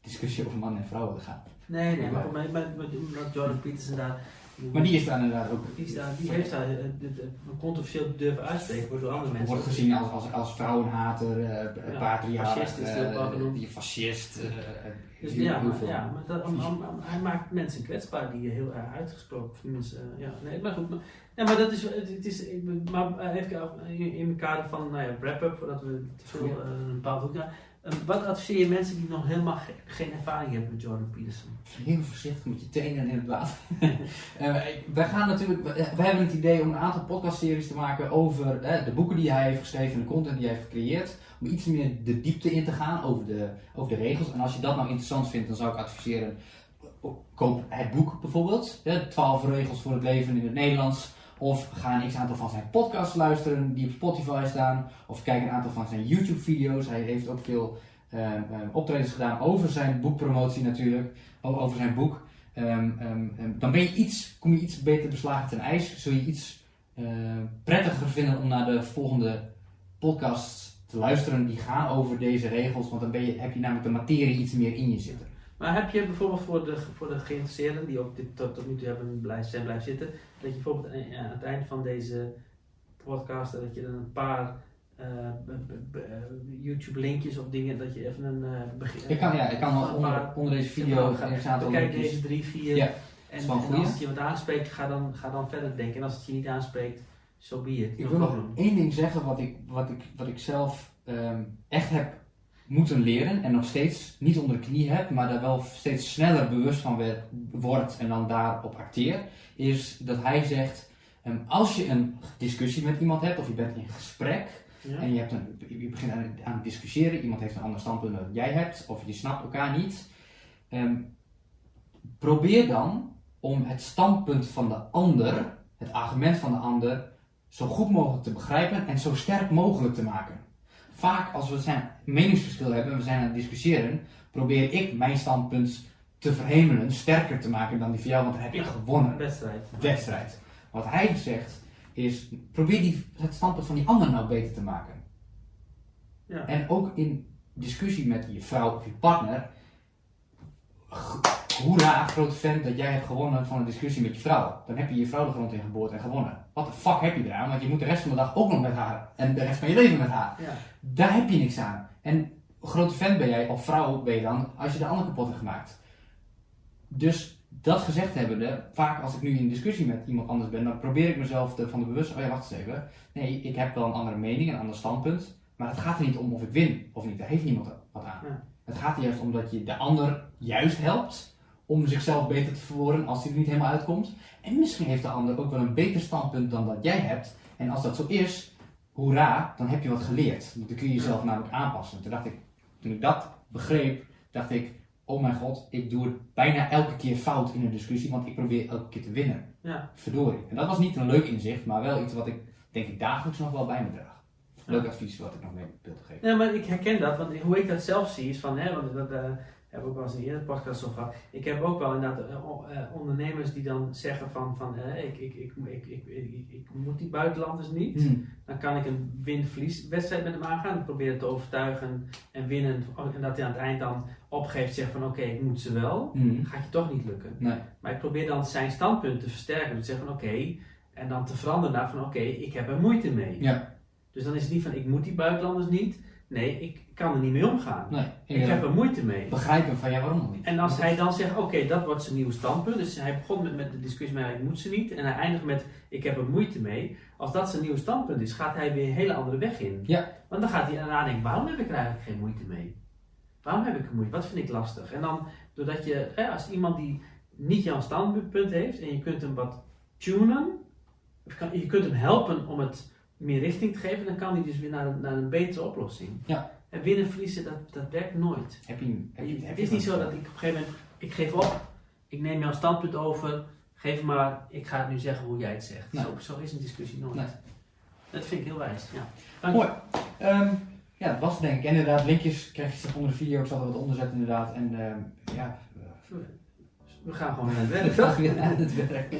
discussie over mannen en vrouwen te gaan. Nee, nee, maar, maar, maar, maar Jordan Peterson daar... Maar die is daar inderdaad ook. Die, is daar, die heeft daar eh, controversieel durven uitspreken, wordt door andere mensen... Wordt gezien als, als, als vrouwenhater, eh Ja, patriarch, fascist is eh, die fascist. eh, Dus heel- ja, heel maar, ja, maar dat, om- om- om- hij maakt mensen kwetsbaar die heel erg uitgesproken, eh, ja, nee, maar goed. Maar, ja, maar dat is, het, is maar eh, even in, in het kader van, nou ja, wrap-up, voordat we te veel eh, een bepaald hoek gaan. Eh, wat adviseer je mensen die nog helemaal ge- geen ervaring hebben met Jordan Peterson? Heel voorzichtig met je tenen in het water. Wij gaan natuurlijk, we hebben het idee om een aantal podcastseries te maken over eh, de boeken die hij heeft geschreven en de content die hij heeft gecreëerd. Om iets meer de diepte in te gaan over de, over de regels. En als je dat nou interessant vindt, dan zou ik adviseren, koop het boek bijvoorbeeld. 12 regels voor het leven in het Nederlands. Of ga een x aantal van zijn podcasts luisteren die op Spotify staan. Of kijk een aantal van zijn YouTube video's. Hij heeft ook veel ehm, ehm, optredens gedaan over zijn boekpromotie natuurlijk. Over zijn boek. Ehm, dan ben je iets, kom je iets beter beslagen ten ijs. Zul je iets eh, prettiger vinden om naar de volgende podcasts te luisteren die gaan over deze regels. Want dan ben je, heb je namelijk de materie iets meer in je zitten. Maar heb je bijvoorbeeld voor de, voor de geïnteresseerden, die ook dit tot, tot nu toe hebben blijven, zijn blijven zitten, dat je bijvoorbeeld aan het eind van deze podcast, dat je dan een paar eh, eh, YouTube linkjes of dingen, dat je even een uh, begin... Ik kan, ja, ik kan wel onder, onder deze video aantal Bekijk linkjes. deze drie, vier. Ja, en, als het je wat aanspreekt, ga dan, ga dan verder denken. En als het je niet aanspreekt, zo so be it. Ik wil nog één ding zeggen wat ik, wat ik, wat ik zelf ehm, echt heb moeten leren en nog steeds niet onder de knie heb, maar daar wel steeds sneller bewust van werd, wordt en dan daarop acteer, is dat hij zegt, ehm, als je een discussie met iemand hebt of je bent in gesprek Ja? en je, hebt een, je begint aan, aan het discussiëren, iemand heeft een ander standpunt dan jij hebt of je snapt elkaar niet, ehm, probeer dan om het standpunt van de ander, het argument van de ander, zo goed mogelijk te begrijpen en zo sterk mogelijk te maken. Vaak als we zijn meningsverschil hebben en we zijn aan het discussiëren, probeer ik mijn standpunt te verhemelen, sterker te maken dan die van jou, want dan heb ik gewonnen. Wedstrijd. Wedstrijd. Wat hij zegt is, probeer die, het standpunt van die ander nou beter te maken. Ja. En ook in discussie met je vrouw of je partner, hoera, grote fan dat jij hebt gewonnen van een discussie met je vrouw. Dan heb je je vrouw de grond in geboord en gewonnen. Wat de fuck heb je eraan? Want je moet de rest van de dag ook nog met haar. En de rest van je leven met haar. Ja. Daar heb je niks aan. En grote fan ben jij, of vrouw ben je dan, als je de ander kapot hebt gemaakt. Dus dat gezegd hebbende, vaak als ik nu in een discussie met iemand anders ben, dan probeer ik mezelf ervan te bewust, oh ja, wacht eens even. Nee, ik heb wel een andere mening, een ander standpunt. Maar het gaat er niet om of ik win of niet. Daar heeft niemand wat aan. Ja. Het gaat er juist om dat je de ander juist helpt om zichzelf beter te verwoorden als hij er niet helemaal uitkomt. En misschien heeft de ander ook wel een beter standpunt dan dat jij hebt. En als dat zo is, hoera, dan heb je wat geleerd. Want dan kun je jezelf namelijk aanpassen. Toen dacht ik, toen ik dat begreep, dacht ik, oh mijn god, ik doe het bijna elke keer fout in een discussie, want ik probeer elke keer te winnen. Ja. Verdorie. En dat was niet een leuk inzicht, maar wel iets wat ik denk ik dagelijks nog wel bij me draag. Leuk advies wat ik nog mee wil geven. Ja, maar ik herken dat, want hoe ik dat zelf zie is van, hè, want dat eh, heb ik ook wel eens in een eerder podcast over gehad. Ik heb ook wel inderdaad eh, eh, ondernemers die dan zeggen van, van eh, ik, ik, ik, ik, ik, ik, ik- moet die buitenlanders niet. Hm. Dan kan ik een win-verlies wedstrijd met hem aangaan. Ik probeer het te overtuigen en winnen. En dat hij aan het eind dan opgeeft, zegt van oké, ik moet ze wel. Hm. Gaat je toch niet lukken. Nee. Maar ik probeer dan zijn standpunt te versterken. Dus te zeggen van oké, en dan te veranderen naar van oké, ik heb er moeite mee. Ja. Dus dan is het niet van ik moet die buitenlanders niet. Nee, ik kan er niet mee omgaan. Nee. Ik heb er moeite mee. begrijpen van ja, waarom niet? En als hij dan zegt, oké, dat wordt zijn nieuwe standpunt. Dus hij begon met, met de discussie met ik moet ze niet. En hij eindigt met ik heb er moeite mee. Als dat zijn nieuwe standpunt is, gaat hij weer een hele andere weg in. Ja. Want dan gaat hij daarna denken, waarom heb ik er eigenlijk geen moeite mee? Waarom heb ik er moeite? Wat vind ik lastig? En dan, doordat je, als iemand die niet jouw standpunt heeft en je kunt hem wat tunen, je kunt hem helpen om het meer richting te geven, dan kan hij dus weer naar, een- naar een betere oplossing. Ja. En winnen verliezen, dat, dat werkt nooit. Heb je, heb je, heb Het je is niet zo dat ik op een gegeven moment, ik geef op, ik neem jouw standpunt over, geef maar, ik ga het nu zeggen hoe jij het zegt. Nee. Zo, zo is een discussie nooit. Nee. Dat vind ik heel wijs, ja. Dank Mooi. Ehm, Ja, dat was het denk ik. En inderdaad, linkjes krijg je straks onder de video. Ik zal er wat onder zetten inderdaad. En ehm, ja, We gaan gewoon naar het werk. we gaan weer aan het werk.